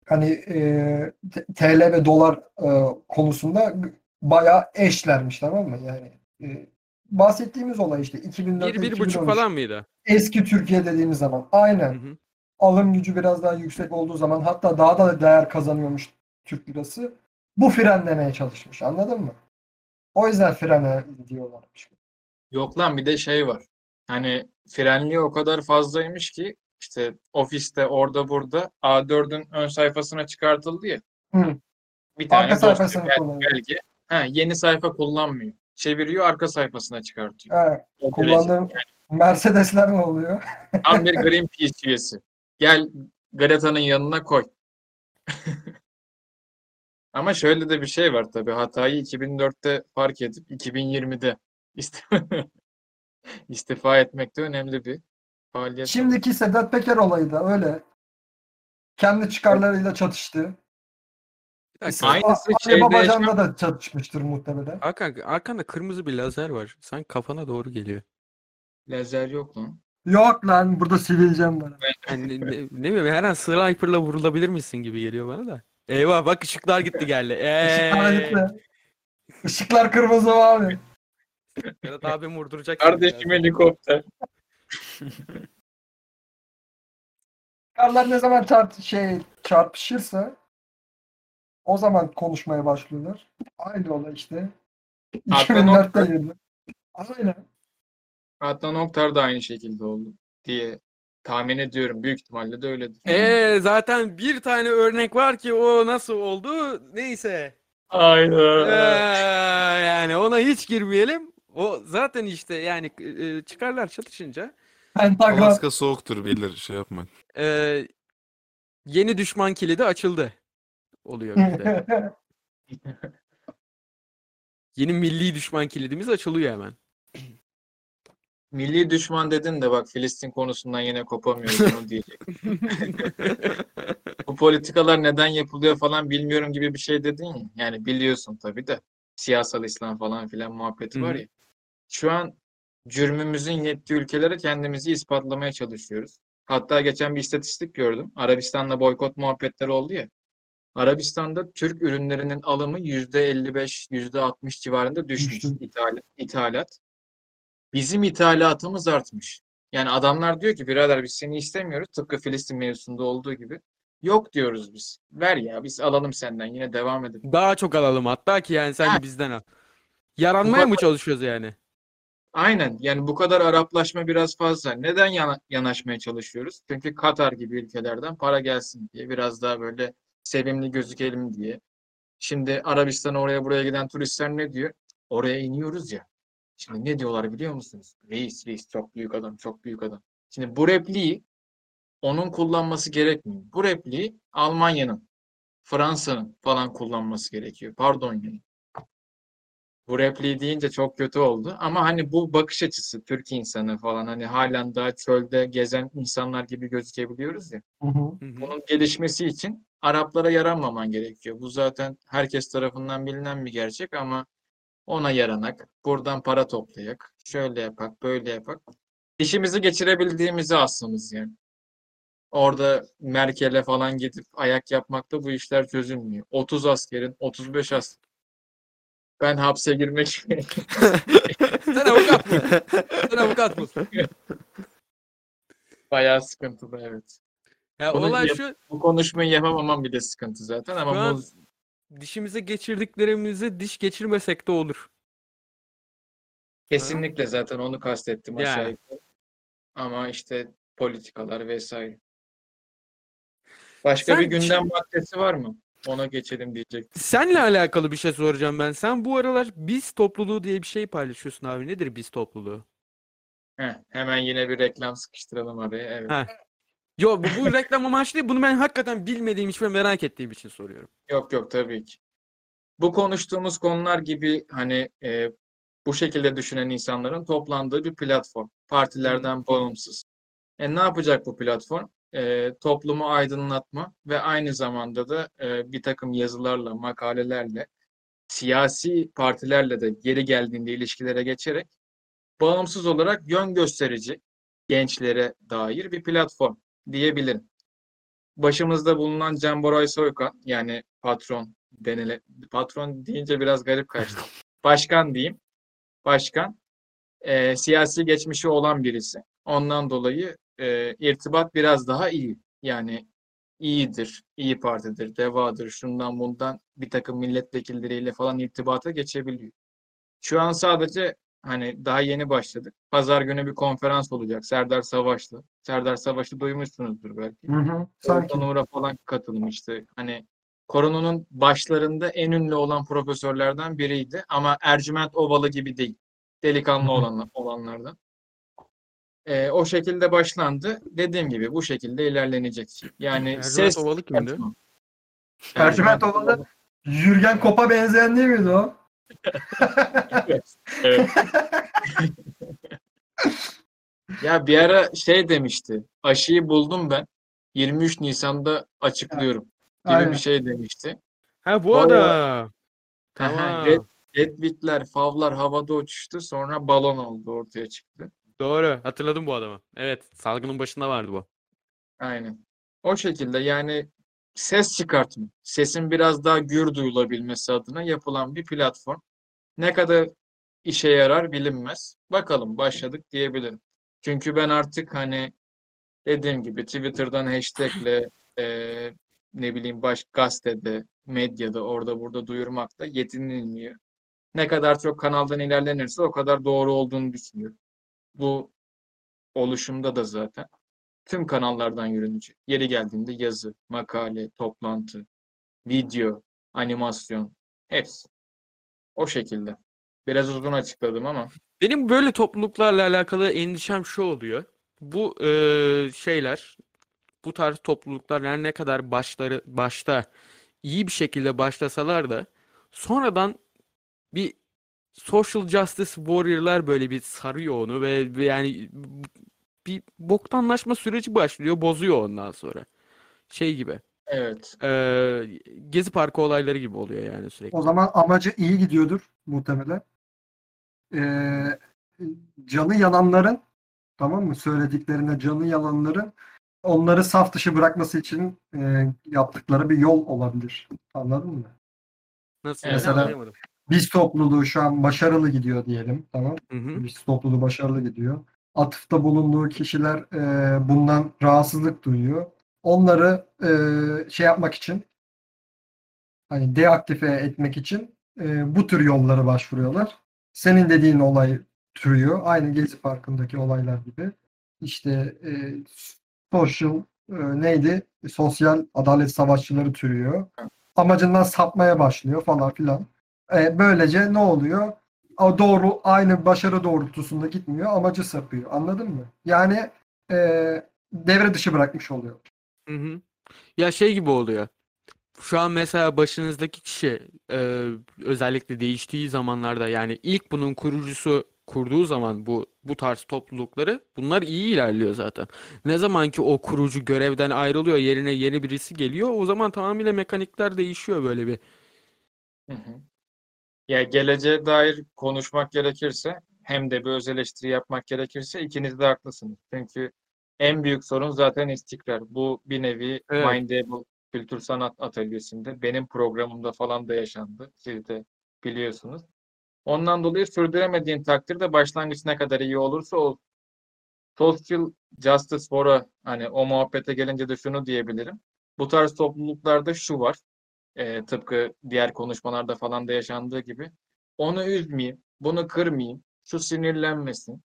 hani e, TL ve dolar e, konusunda bayağı eşlermiş tamam mı? Yani e, bahsettiğimiz olay işte 2004 Bir, bir buçuk 2013. falan mıydı? Eski Türkiye dediğimiz zaman. Aynen Hı hı. alım gücü biraz daha yüksek olduğu zaman hatta daha da değer kazanıyormuş Türk lirası. Bu frenlemeye çalışmış. Anladın mı? O yüzden frene diyorlarmış. Yok lan bir de şey var. Hani frenliği o kadar fazlaymış ki işte ofiste orada burada A4'ün ön sayfasına çıkartıldı ya. Hı. Bir tane Arka sayfasını belge. Ha, yeni sayfa kullanmıyor. Çeviriyor arka sayfasına çıkartıyor. Evet, kullandığım Mercedesler ne oluyor? *laughs* Tam bir Greenpeace üyesi. Gel Greta'nın yanına koy. *laughs* Ama şöyle de bir şey var tabii. Hatayı 2004'te fark edip 2020'de İstifa, *laughs* istifa etmek de önemli bir faaliyet. Şimdiki Sedat Peker olayı da öyle. Kendi çıkarlarıyla çatıştı. Aynısı şeyde yaşam- da çatışmıştır muhtemelen. Hakan arkanda kırmızı bir lazer var. Sen kafana doğru geliyor. Lazer yok lan. Yok lan burada sivilcem var. Yani ne, ne, ne bileyim her an sniper'la vurulabilir misin gibi geliyor bana da. Eyvah bak ışıklar gitti geldi. *laughs* Işıklar Eee. gitti. Işıklar kırmızı abi. Vedat abim vurduracak. Kardeşim helikopter. Çıkarlar ne zaman çarp şey çarpışırsa o zaman konuşmaya başlıyorlar. Aynı olay işte. Hatta 2004'te nokta- girdi. Aynen. Adnan Oktar da aynı şekilde oldu diye tahmin ediyorum. Büyük ihtimalle de öyledir. Eee zaten bir tane örnek var ki o nasıl oldu neyse. Aynen. yani ona hiç girmeyelim. O zaten işte yani e, çıkarlar çatışınca Pentagon. Alaska soğuktur bilir şey yapma. e, yeni düşman kilidi açıldı. Oluyor bizde. *laughs* Yeni milli düşman kilidimiz açılıyor hemen. *clears throat* Milli düşman dedin de bak Filistin konusundan yine kopamıyoruz onu *laughs* diyecek. Bu politikalar neden yapılıyor falan bilmiyorum gibi bir şey dedin ya. Yani biliyorsun tabii de siyasal İslam falan filan muhabbeti var ya. Şu an cürmümüzün yettiği ülkelere kendimizi ispatlamaya çalışıyoruz. Hatta geçen bir istatistik gördüm. Arabistan'la boykot muhabbetleri oldu ya. Arabistan'da Türk ürünlerinin alımı %55, %60 civarında düşmüş Düştü. ithal- ithalat. Bizim ithalatımız artmış. Yani adamlar diyor ki birader biz seni istemiyoruz. Tıpkı Filistin mevzusunda olduğu gibi. Yok diyoruz biz. Ver ya biz alalım senden yine devam edelim. Daha çok alalım hatta ki yani sen Ha. de bizden al. Yaranmaya mı çalışıyoruz yani? Aynen yani bu kadar Araplaşma biraz fazla. Neden yana- yanaşmaya çalışıyoruz? Çünkü Katar gibi ülkelerden para gelsin diye biraz daha böyle sevimli gözükelim diye. Şimdi Arabistan'a oraya buraya giden turistler ne diyor? Oraya iniyoruz ya. Şimdi ne diyorlar biliyor musunuz? Reis, reis çok büyük adam, çok büyük adam. Şimdi bu repliği onun kullanması gerekmiyor. Bu repliği Almanya'nın, Fransa'nın falan kullanması gerekiyor. Pardon yani. Bu repliği deyince çok kötü oldu. Ama hani bu bakış açısı Türk insanı falan hani halen daha çölde gezen insanlar gibi gözükebiliyoruz ya. Hı hı. Bunun gelişmesi için Araplara yaranmaman gerekiyor. Bu zaten herkes tarafından bilinen bir gerçek ama ona yaranak, buradan para toplayak, şöyle yapak, böyle yapak. İşimizi geçirebildiğimizi aslımız yani. Orada Merkel'e falan gidip ayak yapmakta bu işler çözülmüyor. 30 askerin, 35 asker. Ben hapse girmek *laughs* *laughs* Sen avukat mısın? Sen avukat mısın? bayağı sıkıntılı evet. Ya Bunu olay yap- şu Bu konuşmayı yapamamam bile sıkıntı zaten ama Şu an- bu dişimize geçirdiklerimizi diş geçirmesek de olur. kesinlikle zaten onu kastettim Yani. aşağı yukarı. Ama işte politikalar vesaire. Başka Sen bir gündem maddesi var mı? Ona geçelim diyecektim. Senle alakalı bir şey soracağım ben. Sen bu aralar biz topluluğu diye bir şey paylaşıyorsun abi. Nedir biz topluluğu? Heh, hemen yine bir reklam sıkıştıralım araya. Evet. Ha. Yo bu, bu reklam amaçlı değil. Bunu ben hakikaten bilmediğim için ve merak ettiğim için soruyorum. Yok yok tabii ki. Bu konuştuğumuz konular gibi hani e, bu şekilde düşünen insanların toplandığı bir platform. Partilerden bağımsız. E, ne yapacak bu platform? E, toplumu aydınlatma ve aynı zamanda da e, bir takım yazılarla, makalelerle, siyasi partilerle de geri geldiğinde ilişkilere geçerek bağımsız olarak yön gösterici gençlere dair bir platform diyebilirim. Başımızda bulunan Can Boray Soykan yani patron denile patron deyince biraz garip kaçtı. *laughs* Başkan diyeyim. Başkan e, siyasi geçmişi olan birisi. Ondan dolayı e, irtibat biraz daha iyi. Yani iyidir, iyi partidir, devadır, şundan bundan bir takım milletvekilleriyle falan irtibata geçebiliyor. Şu an sadece hani daha yeni başladık. Pazar günü bir konferans olacak Serdar Savaş'la. Serdar Savaş'ı duymuşsunuzdur belki. Hı hı. Sanki. Falan katılmıştı. Hani koronanın başlarında en ünlü olan profesörlerden biriydi ama Ercüment Ovalı gibi değil. Delikanlı Hı hı. olan, olanlardan. Ee, o şekilde başlandı. Dediğim gibi bu şekilde ilerlenecek. Yani Ercüment ses Ovalı kimdi? Ercüment Ercüment Ovalı Jürgen Kop'a benzeyen değil miydi o? Evet. *laughs* Ya bir ara şey demişti. Aşıyı buldum ben. 23 Nisan'da açıklıyorum gibi Aynen. bir şey demişti. Ha bu. Aha, Tamam. Red, Redwit'ler, favlar havada uçuştu. Sonra balon oldu ortaya çıktı. Doğru. Hatırladım bu adamı. Evet. Salgının başında vardı bu. Aynen. O şekilde yani ses çıkartma, sesin biraz daha gür duyulabilmesi adına yapılan bir platform. Ne kadar işe yarar bilinmez. Bakalım başladık diyebilirim. Çünkü ben artık hani dediğim gibi Twitter'dan hashtagle eee, ne bileyim baş gazetede, medyada orada burada duyurmakta yetinilmiyor. Ne kadar çok kanaldan ilerlenirse o kadar doğru olduğunu düşünüyorum. Bu oluşumda da zaten tüm kanallardan yürünecek. Yeri geldiğinde yazı, makale, toplantı, video, animasyon, hepsi. O şekilde. Biraz uzun açıkladım ama Benim böyle topluluklarla alakalı endişem şu oluyor. Bu eee, şeyler, bu tarz topluluklar her ne kadar başları başta iyi bir şekilde başlasalar da sonradan bir social justice warrior'lar böyle bir sarıyor onu ve yani bir boktanlaşma süreci başlıyor, bozuyor ondan sonra. Şey gibi. evet. eee, Gezi Parkı olayları gibi oluyor yani sürekli. O zaman amacı iyi gidiyordur muhtemelen. Ee, canı yananların tamam mı? Söylediklerine canı yananların onları saf dışı bırakması için e, yaptıkları bir yol olabilir. Anladın mı? Nasıl Evet, yani? mesela- Anlayamadım. Biz topluluğu şu an başarılı gidiyor diyelim. Tamam. Hı hı. Biz topluluğu başarılı gidiyor. Atıfta bulunduğu kişiler e, bundan rahatsızlık duyuyor. Onları e, şey yapmak için hani deaktife etmek için e, bu tür yollara başvuruyorlar. Senin dediğin olay türüyor. Aynı Gezi Parkı'ndaki olaylar gibi. İşte e, social e, neydi? Sosyal adalet savaşçıları türüyor. Amacından sapmaya başlıyor falan filan. E, böylece ne oluyor? Doğru aynı başarı doğrultusunda gitmiyor. Amacı sapıyor. Anladın mı? Yani e, devre dışı bırakmış oluyor. Hı hı. Ya şey gibi oluyor. Şu an mesela başınızdaki kişi e, özellikle değiştiği zamanlarda yani ilk bunun kurucusu kurduğu zaman bu bu tarz toplulukları bunlar iyi ilerliyor zaten. Ne zaman ki o kurucu görevden ayrılıyor yerine yeni birisi geliyor o zaman tamamıyla mekanikler değişiyor böyle bir. Hı hı. Ya geleceğe dair konuşmak gerekirse hem de bir öz eleştiri yapmak gerekirse ikiniz de haklısınız. Çünkü en büyük sorun zaten istikrar. Bu bir nevi Evet. Mindable Kültür Sanat Atölyesi'nde benim programımda falan da yaşandı. Siz de biliyorsunuz. Ondan dolayı sürdüremediğin takdirde başlangıç ne kadar iyi olursa o Social Justice War'a hani o muhabbete gelince de şunu diyebilirim. Bu tarz topluluklarda şu var. E, tıpkı diğer konuşmalarda falan da yaşandığı gibi. Onu üzmeyeyim, bunu kırmayayım, şu sinirlenmesin.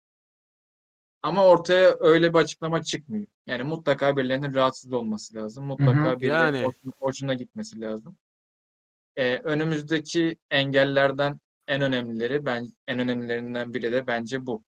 Ama ortaya öyle bir açıklama çıkmıyor. Yani mutlaka birilerinin rahatsız olması lazım. Mutlaka birilerinin Yani. hoşuna, hoşuna gitmesi lazım. E, önümüzdeki engellerden en önemlileri ben en önemlilerinden biri de bence bu.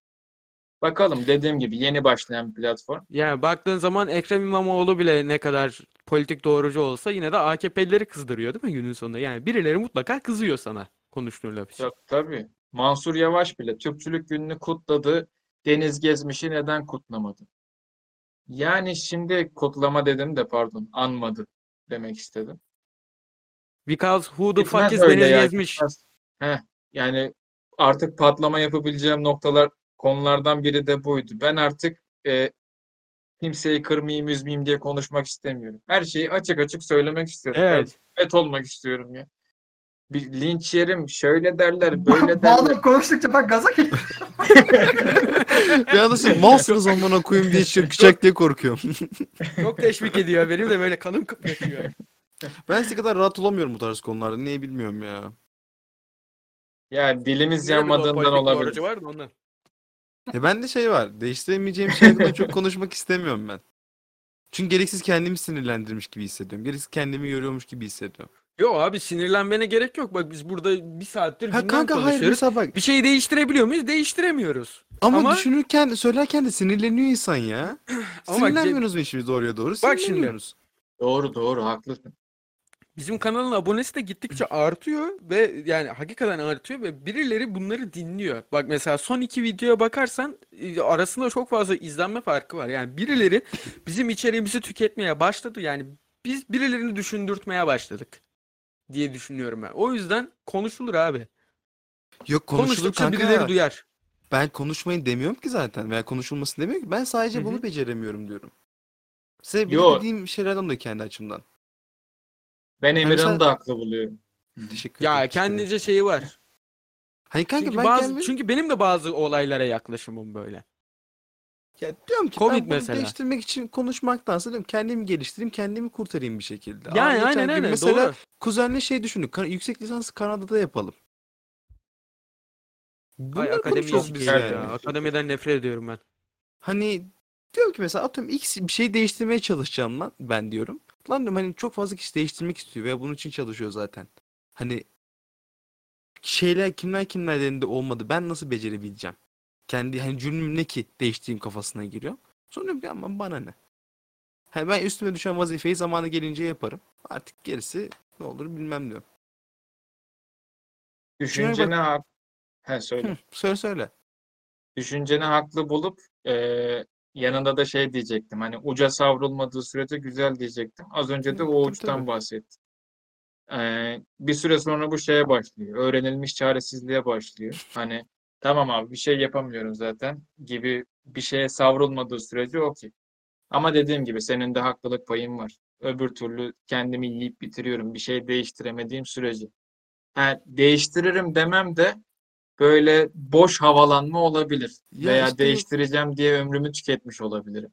Bakalım dediğim gibi yeni başlayan bir platform. Yani baktığın zaman Ekrem İmamoğlu bile ne kadar politik doğrucu olsa yine de AKP'lileri kızdırıyor değil mi günün sonunda? Yani birileri mutlaka kızıyor sana konuştuğun laf için. Tabii, tabii. Mansur Yavaş bile Türkçülük gününü kutladı. Deniz Gezmiş'i neden kutlamadı? Yani şimdi kutlama dedim de pardon anmadı demek istedim. Because who the fuck is Deniz ya, Gezmiş? gitmez. Heh, yani artık patlama yapabileceğim noktalar konulardan biri de buydu. Ben artık e, kimseyi kırmayayım, üzmeyeyim diye konuşmak istemiyorum. Her şeyi açık açık söylemek istiyorum. Evet. Ben et olmak istiyorum ya. Bir linç yerim, şöyle derler, *laughs* böyle derler. adam konuştukça ben gaza geliyorum. *laughs* Anda siz malsınız amına koyayım diye çıkacak diye korkuyorum. *laughs* Çok teşvik ediyor. Benim de böyle kanım kıpırdıyor. ben size kadar rahat olamıyorum bu tarz konularda. Niye bilmiyorum ya. Yani dilimiz Yine bir o yanmadığından olabilir. var da ondan. Ya bende şey var. Değiştiremeyeceğim şey hakkında çok konuşmak istemiyorum ben. Çünkü gereksiz kendimi sinirlendirmiş gibi hissediyorum. Gereksiz kendimi yoruyormuş gibi hissediyorum. Yo abi sinirlenmene gerek yok. Bak biz burada bir saattir Ha gündem kanka hayır konuşuyoruz. mesela bak. Bir şeyi değiştirebiliyor muyuz? Değiştiremiyoruz. Ama, Ama- düşünürken söylerken de sinirleniyor insan ya. *clears throat* Ama bak, Sinirlenmiyorsunuz mu işimiz doğruya doğru? Bak şimdi. Doğru doğru haklısın. Bizim kanalın abonesi de gittikçe *laughs* artıyor ve yani hakikaten artıyor ve birileri bunları dinliyor. Bak mesela son iki videoya bakarsan e, arasında çok fazla izlenme farkı var. Yani birileri *laughs* bizim içeriğimizi tüketmeye başladı. Yani biz birilerini düşündürtmeye başladık diye düşünüyorum ben. O yüzden konuşulur abi. Yok konuşulur kanka. birileri duyar. Ben konuşmayın demiyorum ki zaten veya konuşulmasını demiyorum ki. Ben sadece Hı hı. bunu beceremiyorum diyorum. Size bildiğim şeylerden de kendi açımdan. Ben Emirhan'ı mesela- da haklı buluyorum. Teşekkür Ya ederim. kendince şeyi var. Hani kanka Çünkü ben bazı kendim- çünkü benim de bazı olaylara yaklaşımım böyle. Ya diyorum ki Covid ben bunu mesela. değiştirmek için konuşmaktansa diyorum kendimi geliştireyim, kendimi kurtarayım bir şekilde. Aa, Yani geçen aynen gün aynen mesela doğru. kuzenle şey düşündük. Kan- yüksek lisansı Kanada'da yapalım. Ay Bunları akademi konuşuyoruz biz ya. ya. Akademiden nefret ediyorum ben. Hani diyorum ki mesela atıyorum X bir şey değiştirmeye çalışacağım lan ben diyorum. Lan diyorum hani çok fazla kişi değiştirmek istiyor veya bunun için çalışıyor zaten. Hani şeyler kimler kimler elinde olmadı ben nasıl becerebileceğim? Kendi hani cürmüm ne ki değiştiğim kafasına giriyor. Sonra diyorum ki aman bana ne? Hani ben üstüme düşen vazifeyi zamanı gelince yaparım. Artık gerisi ne olur bilmem diyorum. Düşünceni hak... He söyle. Hı, söyle söyle. Düşünceni haklı bulup eee, yanında da şey diyecektim. Hani uca savrulmadığı sürece güzel diyecektim. Az önce de o uçtan tabii. bahsettim. Eee, bir süre sonra bu şeye başlıyor. Öğrenilmiş çaresizliğe başlıyor. Hani tamam abi bir şey yapamıyorum zaten gibi bir şeye savrulmadığı sürece okey. Ama dediğim gibi senin de haklılık payın var. Öbür türlü kendimi yiyip bitiriyorum bir şey değiştiremediğim sürece. Ha, değiştiririm demem de böyle boş havalanma olabilir. Ya Veya işte- değiştireceğim diye ömrümü tüketmiş olabilirim.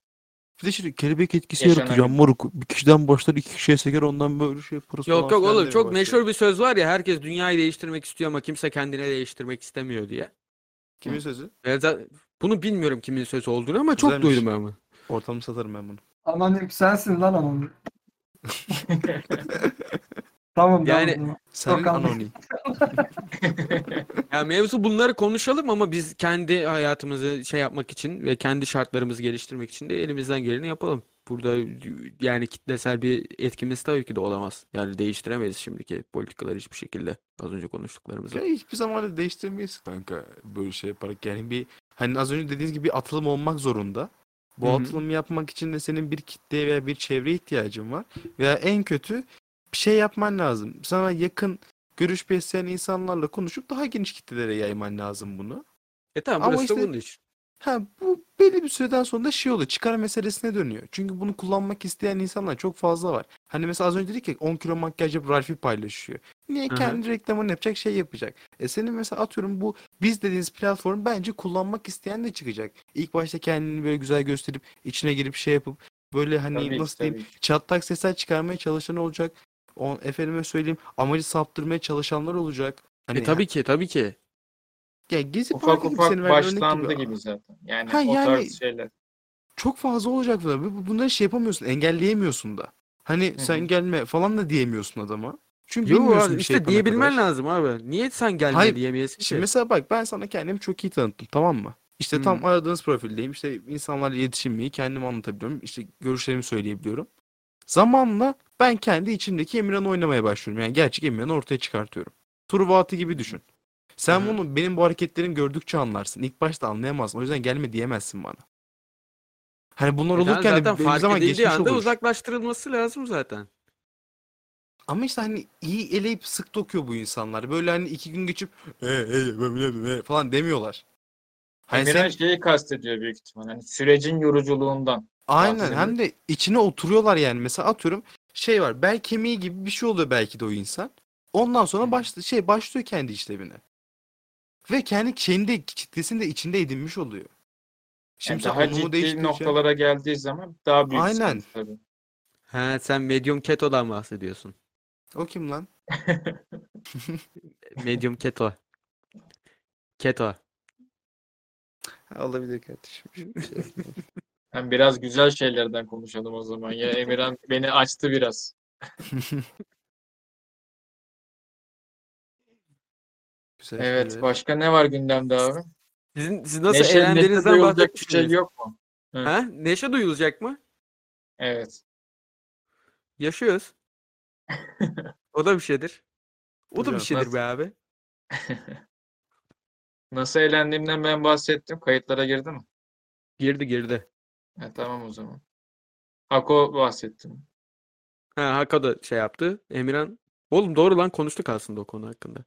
Bir de şimdi kelebek etkisi Yaşanabilir. yaratacağım moruk. Bir kişiden başlar iki kişiye seker ondan böyle şey yaparız Yok falan yok oğlum çok başlıyor. meşhur bir söz var ya herkes dünyayı değiştirmek istiyor ama kimse kendine değiştirmek istemiyor diye. Kimin sözü? Ben za- bunu bilmiyorum kimin sözü olduğunu ama çok Güzelmiş. duydum ben bunu. Ortamı satarım ben bunu. Anonim sensin lan anonim. *laughs* *laughs* Tamam Yani- tamam. Senin Yok, anladım. anonim. Ya mevzu bunları konuşalım ama biz kendi hayatımızı şey yapmak için ve kendi şartlarımızı geliştirmek için de elimizden geleni yapalım. Burada yani kitlesel bir etkimiz tabii ki de olamaz. Yani değiştiremeyiz şimdiki politikaları hiçbir şekilde. Az önce konuştuklarımızı. Ya hiçbir zaman da değiştirmeyiz kanka böyle şey yaparak yani bir hani az önce dediğiniz gibi bir atılım olmak zorunda. Bu Hı hı. atılımı yapmak için de senin bir kitleye veya bir çevreye ihtiyacın var. Veya en kötü bir şey yapman lazım. Sana yakın görüş besleyen insanlarla konuşup daha geniş kitlelere yayman lazım bunu. E tamam Ama burası da işte- bunun için. Ha bu belli bir süreden sonra da şey oluyor. Çıkar meselesine dönüyor. Çünkü bunu kullanmak isteyen insanlar çok fazla var. Hani mesela az önce dedik ya 10 kilo makyaj yapıp Ralph'i paylaşıyor. Niye Hı hı. kendi reklamını yapacak şey yapacak. E senin mesela atıyorum bu biz dediğiniz platform bence kullanmak isteyen de çıkacak. İlk başta kendini böyle güzel gösterip içine girip şey yapıp böyle hani Tabii nasıl diyeyim tabii ki. çatlak sesler çıkarmaya çalışan olacak. O, efendime söyleyeyim amacı saptırmaya çalışanlar olacak. Hani E tabii ki tabii ki. ya Gezi Ufak Parkı gibi ufak örnek başlandı gibi. gibi zaten. Yani Ha, o yani- tarz şeyler. çok fazla olacak bunlar. Bu- bu- Bunları şey yapamıyorsun, engelleyemiyorsun da. Hani Hı sen gelme falan da diyemiyorsun adama. Çünkü Yo bilmiyorsun abi, bir işte şey diyebilmen kadar. lazım abi. Niye sen gelme Hayır, diyemeyesin Şimdi ki? mesela bak ben sana kendimi çok iyi tanıttım tamam mı? İşte tam Hmm. aradığınız profildeyim. İşte insanlarla iletişimimi kendimi anlatabiliyorum. İşte görüşlerimi söyleyebiliyorum. Zamanla ben kendi içimdeki Emirhan'ı oynamaya başlıyorum. Yani gerçek Emirhan'ı ortaya çıkartıyorum. Turbo atı gibi düşün. Sen hı. bunu benim bu hareketlerimi gördükçe anlarsın. İlk başta anlayamazsın. O yüzden gelme diyemezsin bana. Hani bunlar E olurken de zaten bir zaman geçmiş anda olur. uzaklaştırılması lazım zaten. Ama işte hani iyi eleyip sık dokuyor bu insanlar. Böyle hani iki gün geçip e, e, bilemedim, e," falan demiyorlar. Hani Emirhan sen şeyi kastediyor büyük ihtimal. Hani sürecin yoruculuğundan. aynen hem de içine oturuyorlar yani. Mesela atıyorum şey var bel kemiği gibi bir şey oluyor belki de o insan. Ondan sonra baş, şey başlıyor kendi işlevine. Ve kendi şeyinde kitlesini de içinde edinmiş oluyor. Yani Şimdi sen daha ciddi noktalara geldiği zaman daha büyük Aynen. sıkıntı tabii. Ha sen Medium Keto'dan bahsediyorsun. O kim lan? *laughs* Medium Keto. Keto. Ha, olabilir kardeşim. *laughs* Hem biraz güzel şeylerden konuşalım o zaman. Ya *laughs* Emirhan beni açtı biraz. *laughs* Güzel Evet, şeyler. başka ne var gündemde abi? Sizin, siz nasıl Neşe, neşe eğlendiğinizden duyulacak bir şey yok mu? Ha? Neşe duyulacak mı? Evet. Yaşıyoruz. O da bir şeydir. O da bir şeydir nasıl- be abi. *laughs* Nasıl eğlendiğimden ben bahsettim. Kayıtlara girdi mi? Girdi girdi. Ha, tamam o zaman. Hako bahsettim. Ha Haka da şey yaptı. Emirhan. Oğlum doğru lan konuştuk aslında o konu hakkında.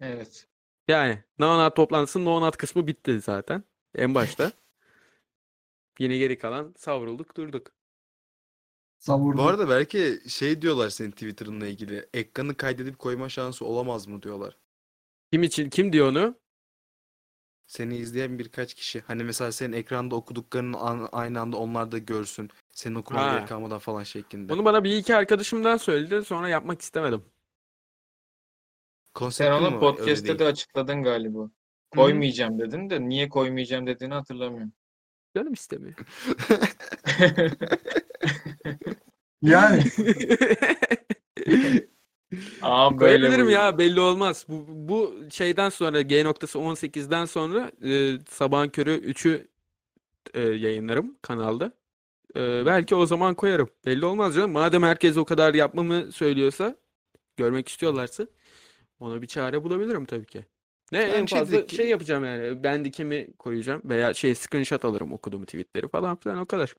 Evet. Yani Noonat toplantısının Noonat kısmı bitti zaten. En başta. *laughs* Yine geri kalan savrulduk durduk. Savurdu. Bu arada belki şey diyorlar senin Twitter'ınla ilgili. Ekranı kaydedip koyma şansı olamaz mı diyorlar. Kim için kim diyor onu? Seni izleyen birkaç kişi. Hani mesela senin ekranda okuduklarını an- aynı anda onlar da görsün. Senin okumana Ha. gerek kalmadan falan şeklinde. Onu bana bir iki arkadaşımdan söyledi. Sonra yapmak istemedim. Sen mi onu var? Öyle podcast'te değil. de açıkladın galiba. Koymayacağım dedin de niye koymayacağım dediğini hatırlamıyorum. Canım istemiyor. *laughs* Yani *laughs* Aa böyle Koyabilirim ya belli olmaz. Bu, bu şeyden sonra G noktası 18'den sonra e, sabahın körü 3'ü e, yayınlarım kanalda. E, belki o zaman koyarım. Belli olmaz canım. Madem herkes o kadar yapmamı söylüyorsa, görmek istiyorlarsa ona bir çare bulabilirim tabii ki. Ne Ben en fazla şeydeki- şey yapacağım yani. Bandicam'i koyacağım veya şey screenshot alırım okuduğum tweetleri falan filan o kadar.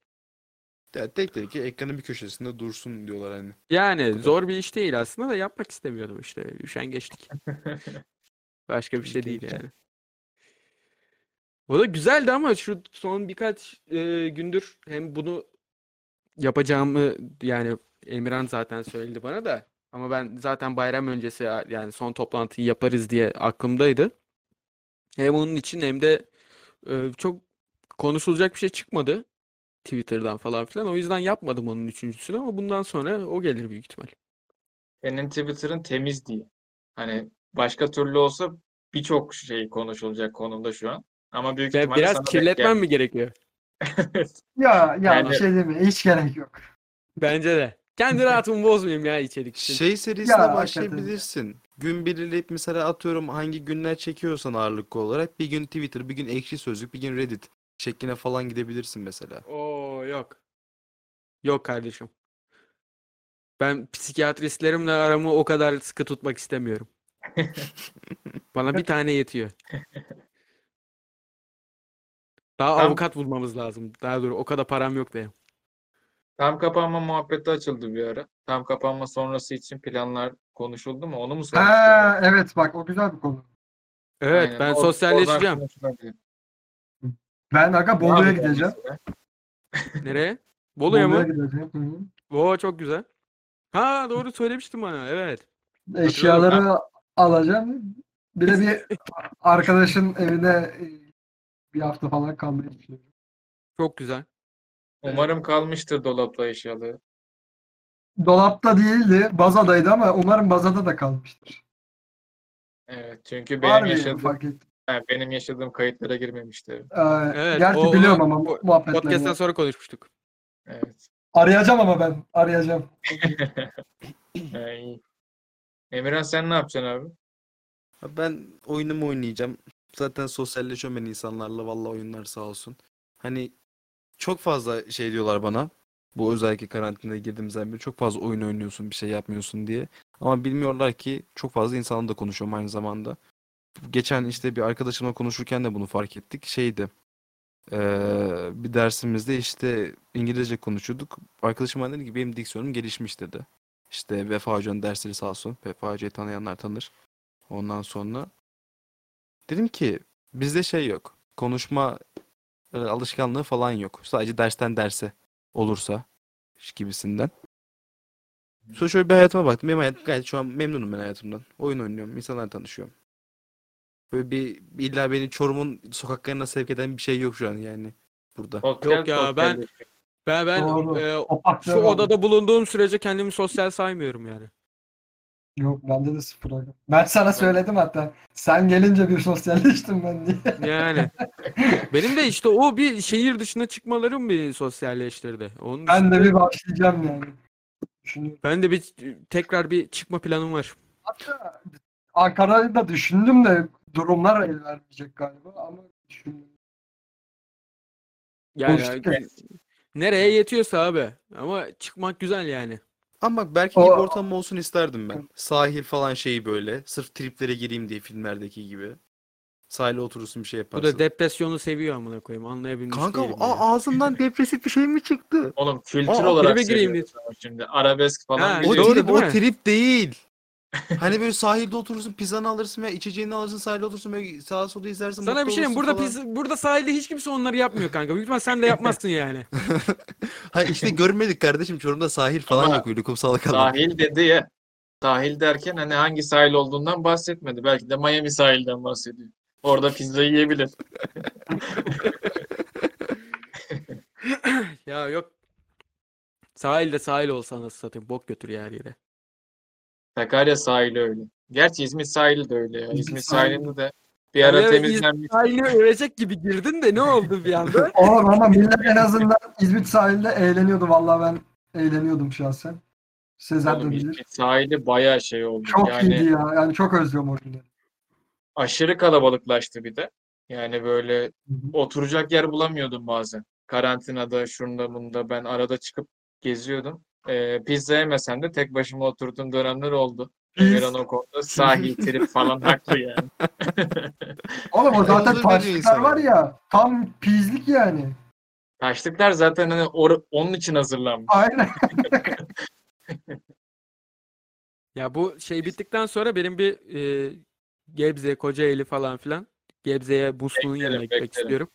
Ya tek tek ki ekranın bir köşesinde dursun diyorlar hani. Yani zor bir iş değil aslında da yapmak istemiyordum işte. Üşengeçlik. *laughs* Başka bir şey değil yani. O da güzeldi ama şu son birkaç e, gündür hem bunu yapacağımı yani Emirhan zaten söyledi bana da ama ben zaten bayram öncesi ya- yani son toplantıyı yaparız diye aklımdaydı. Hem onun için hem de e, çok konuşulacak bir şey çıkmadı Twitter'dan falan filan. O yüzden yapmadım onun üçüncüsünü ama bundan sonra o gelir büyük ihtimal. Senin Twitter'ın temiz değil. Hani başka türlü olsa birçok şey konuşulacak konumda şu an. Ama büyük ihtimalle biraz sana kirletmem mi gerekiyor? ya ya Yani- bir şey değil mi? Hiç gerek yok. Bence de. Kendi *laughs* rahatımı bozmayayım ya içerik için. Şey serisine Ya, hakikaten. başlayabilirsin. Gün belirleyip mesela atıyorum hangi günler çekiyorsan ağırlıklı olarak bir gün Twitter, bir gün Ekşi Sözlük, bir gün Reddit şekline falan gidebilirsin mesela. Oo yok. Yok kardeşim. Ben psikiyatristlerimle aramı o kadar sıkı tutmak istemiyorum. *laughs* Bana bir tane yetiyor. Daha Tam- avukat bulmamız lazım. Daha doğru o kadar param yok benim. Tam kapanma muhabbeti açıldı bir ara. Tam kapanma sonrası için planlar konuşuldu mu? Onu mu Ha, evet bak o güzel bir konu. Evet Aynen, ben o- sosyalleşeceğim. konuşulabilir. Ben aga Bolu'ya gideceğim. *laughs* Nereye? Bolu'ya mı? gideceğim. Oo çok güzel. Ha doğru söylemiştim bana. Evet. Eşyaları alacağım. Bir de bir *laughs* arkadaşın evine e, bir hafta falan kalmayı düşünüyorum. Çok güzel. Umarım kalmıştır dolapta eşyaları. Dolapta değildi, bazadaydı ama umarım bazada da kalmıştır. Evet, çünkü Var benim yani yaşadığım. Ha, benim yaşadığım kayıtlara girmemişti. Ee, Evet, gerçi o- biliyorum ama po- muhabbetlerini. Podcast'ten sonra konuşmuştuk. Evet. Arayacağım ama ben. Arayacağım. *laughs* İyi. Emirhan sen ne yapacaksın abi? Ben oyunumu oynayacağım. Zaten sosyalleşiyorum ben insanlarla. Vallahi oyunlar sağ olsun. Hani çok fazla şey diyorlar bana. Bu özellikle karantinaya girdiğimizden beri çok fazla oyun oynuyorsun, bir şey yapmıyorsun diye. Ama bilmiyorlar ki çok fazla insanla da konuşuyorum aynı zamanda. Geçen işte bir arkadaşımla konuşurken de bunu fark ettik. Şeydi. eee, bir dersimizde işte İngilizce konuşuyorduk. Arkadaşım dedi ki benim diksiyonum gelişmiş dedi. İşte Vefa Hoca'nın dersleri sağ olsun. Vefa Hoca'yı tanıyanlar tanır. Ondan sonra dedim ki bizde şey yok. Konuşma e, alışkanlığı falan yok. Sadece dersten derse olursa gibisinden. Sonra şöyle bir hayatıma baktım. Benim hayatım gayet şu an memnunum ben hayatımdan. Oyun oynuyorum, insanlarla tanışıyorum. Böyle bir illa beni Çorum'un sokaklarına sevk eden bir şey yok şu an yani burada. Sosyal Yok ya, ben- sosyalleşmek. Ben ben Doğru. e, şu odada bulunduğum sürece kendimi sosyal saymıyorum yani. Yok bende de sıfır aga. Ben sana söyledim hatta. Sen gelince bir sosyalleştim ben diye. *laughs* Yani benim de işte o bir şehir dışına çıkmalarım bir sosyalleştirdi. Onun Ben de bir başlayacağım yani. Düşünüyorum. ben de bir tekrar bir çıkma planım var. Hatta Ankara'yı da düşündüm de durumlar el vermeyecek galiba ama düşündüm. Yani Konuştuk ya. nereye yetiyorsa abi. Ama çıkmak güzel yani. Ama belki O- gibi ortam olsun isterdim ben. Sahil falan şeyi böyle. Sırf triplere gireyim diye filmlerdeki gibi. Sahile oturursun bir şey Bu yaparsın. da depresyonu seviyor amına koyayım. Anlayabilmiş Kanka değilim ağzından *laughs* depresif bir şey mi çıktı? Oğlum kültür Aa, olarak gireyim şimdi. Arabesk falan Ha, O değil o mi? trip değil. Hani böyle *laughs* sahilde oturursun, pizzanı alırsın ve içeceğini alırsın, sahilde oturursun ve sağa sola izlersin. Sana mutlu bir şey diyeyim. olursun Burada falan. pis, burada sahilde hiç kimse onları yapmıyor kanka. Büyük ihtimal sen de yapmazsın *laughs* yani. Ha işte *laughs* görmedik kardeşim. Çorum'da sahil falan Ama yok. Öyle kumsallık alan. Sahil dedi ya. Sahil derken hani hangi sahil olduğundan bahsetmedi. Belki de Miami sahilden bahsediyor. Orada pizza yiyebilir. ya yok. Sahilde sahil olsa nasıl satayım. Bok götürüyor her yere. Sakarya sahili öyle. Gerçi İzmit sahili de öyle ya. Sahili. sahilinde de bir ara Ya, temizlenmiş. Sahilini övecek gibi girdin de ne oldu bir anda? *laughs* Oğlum ama millet en azından İzmit sahilde eğleniyordu. Vallahi ben eğleniyordum şahsen. Sezer de Oğlum bilir. İzmit sahili bayağı şey oldu. Çok yani iyiydi ya. Yani çok özlüyorum o günleri. aşırı kalabalıklaştı bir de. Yani böyle Hı hı. oturacak yer bulamıyordum bazen. Karantinada, şunda bunda ben arada çıkıp geziyordum. Ee, pizza yemesem de tek başıma oturduğum dönemler oldu. Emirhan o konuda sahil *laughs* trip falan haklı yani. *laughs* Oğlum o zaten taşlıklar var ya. Tam pizlik yani. Taşlıklar zaten hani or- onun için hazırlanmış. Aynen. *laughs* Ya bu şey bittikten sonra benim bir e, Gebze, Kocaeli falan filan. Gebze'ye Buslu'nun yanına gitmek beklerim. istiyorum.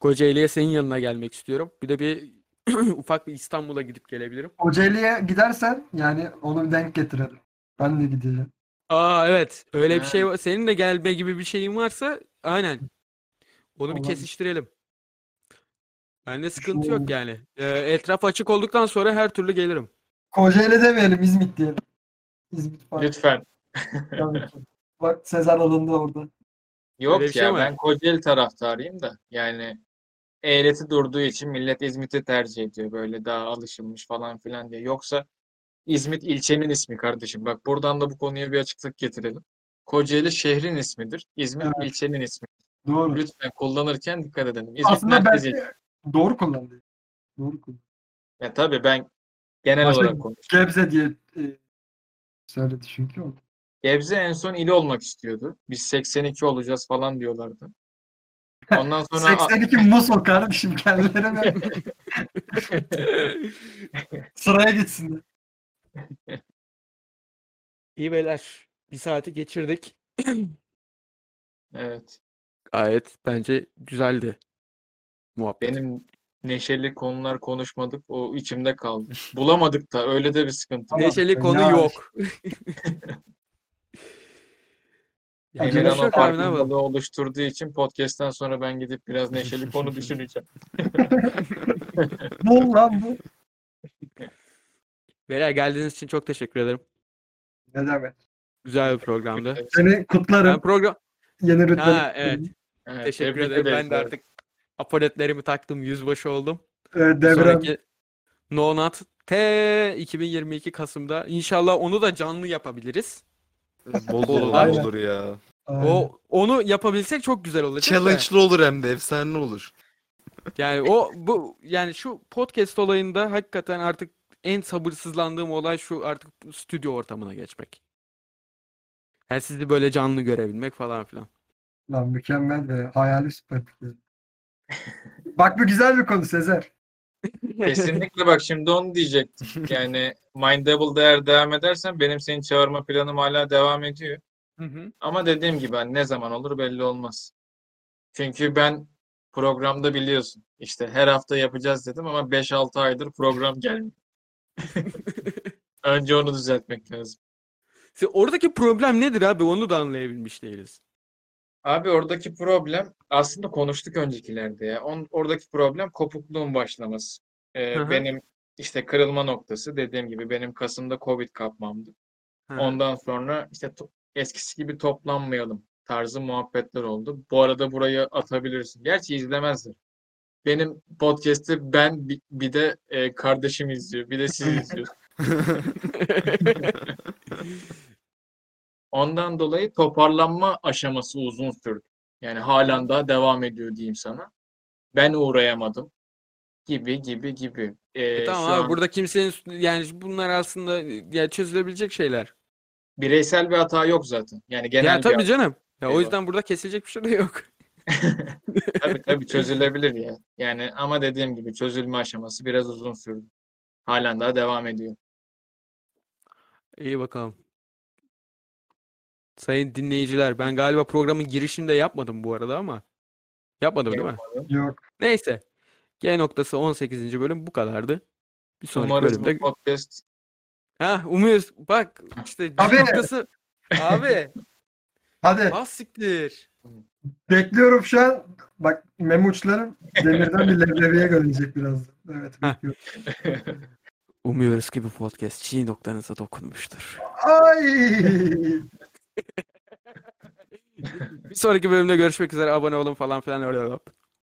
Kocaeli'ye senin yanına gelmek istiyorum. Bir de bir *clears throat* ufak bir İstanbul'a gidip gelebilirim. Kocaeli'ye gidersen yani onu bir denk getirelim. Ben de gideceğim. Aa evet. Öyle bir Ha. şey var. Senin de gelme gibi bir şeyin varsa aynen. Onu bir Olabilir. kesiştirelim. Bende sıkıntı Şu- yok yani. Ee, etraf açık olduktan sonra her türlü gelirim. Kocaeli demeyelim İzmit diyelim. İzmit falan. Lütfen. Bak Sezer alındı orada. Yok Öyle bir şey ya mi? ben Kocaeli taraftarıyım da yani ehliyeti durduğu için millet İzmit'i tercih ediyor böyle daha alışılmış falan filan diye. Yoksa İzmit ilçenin ismi kardeşim. Bak buradan da bu konuya bir açıklık getirelim. Kocaeli şehrin ismidir. İzmit Evet. ilçenin ismi. Doğru. Lütfen kullanırken dikkat edelim. İzmit Aslında merkez belki doğru kullandı. Doğru kullandı. Ya tabii ben genel Başka olarak konuşuyorum. Gebze diye e, söyledi çünkü. Gebze en son il olmak istiyordu. Biz 82 olacağız falan diyorlardı. Ondan sonra 82 Musul kardeşim kendilerine *laughs* sıraya gitsinler. İyi beyler. Bir saati geçirdik. evet Gayet bence güzeldi. Muhabbet. benim neşeli konular konuşmadık. O içimde kaldı. *laughs* Bulamadık da öyle de bir sıkıntı. Neşeli konu Ya. yok. *laughs* Ya Acele Emirhan o farkındalığı oluşturduğu için podcast'ten sonra ben gidip biraz neşeli konu *laughs* düşüneceğim. *laughs* Bu lan bu. Beyler geldiğiniz için çok teşekkür ederim. Ne demek. Güzel bir programdı. Seni kutlarım. Ben program Yeni rütbe. Ha, evet. Evet, teşekkür tebrik ederim. Ben de artık apoletlerimi taktım. Yüzbaşı oldum. Evet, devrem. Sonraki No Nut T 2022 Kasım'da. İnşallah onu da canlı yapabiliriz. Bol bol olur, Aynen. olur ya. Aynen. O onu yapabilsek çok güzel da. Challenge'lı olur hem de efsane olur. Yani o bu yani şu podcast olayında hakikaten artık en sabırsızlandığım olay şu artık stüdyo ortamına geçmek. Yani sizi böyle canlı görebilmek falan filan. Lan mükemmel ve hayali süper. Bak bu güzel bir konu Sezer. Kesinlikle bak şimdi onu diyecektim. Yani Mindable eğer devam edersen benim seni çağırma planım hala devam ediyor. Hı hı. Ama dediğim gibi hani ne zaman olur belli olmaz. Çünkü ben programda biliyorsun işte her hafta yapacağız dedim ama 5-6 aydır program gelmiyor. *laughs* Önce onu düzeltmek lazım. Oradaki problem nedir abi? Onu da anlayabilmiş değiliz. Abi oradaki problem aslında konuştuk öncekilerde ya. On, oradaki problem kopukluğun başlaması. Ee, Hı hı. benim işte kırılma noktası dediğim gibi benim Kasım'da Covid kapmamdı. Hı. Ondan sonra işte to- eskisi gibi toplanmayalım tarzı muhabbetler oldu. Bu arada burayı atabilirsin. Gerçi izlemezler. Benim podcast'i ben bi- bir de e, kardeşim izliyor. Bir de siz *laughs* izliyorsunuz. *laughs* Ondan dolayı toparlanma aşaması uzun sürdü. Yani halen daha devam ediyor diyeyim sana. Ben uğrayamadım. gibi gibi gibi. Ee, E tamam abi an burada kimsenin yani bunlar aslında ya çözülebilecek şeyler. bireysel bir hata yok zaten. Yani genel Ya bir tabii hata. canım. Ya o Eyvallah. yüzden burada kesilecek bir şey de yok. *laughs* Tabii *laughs* tabii çözülebilir ya. Yani ama dediğim gibi çözülme aşaması biraz uzun sürdü. Halen daha devam ediyor. İyi bakalım. Sayın dinleyiciler, ben galiba programın girişinde yapmadım bu arada ama. Yapmadım değil mi? Yok. Neyse. G noktası 18. bölüm bu kadardı. Bir sonraki Umarız bu bölümde. podcast Ha, umuyoruz. Bak işte G Abi. noktası. Abi, Hadi az siktir. bekliyorum şu an. Bak memuçlarım demirden bir leblebiye gelecek birazdan. Evet bekliyorum. Umuyoruz ki bu podcast G noktanıza dokunmuştur. Ay! Bir sonraki bölümde görüşmek üzere. Abone olun falan filan. öyle.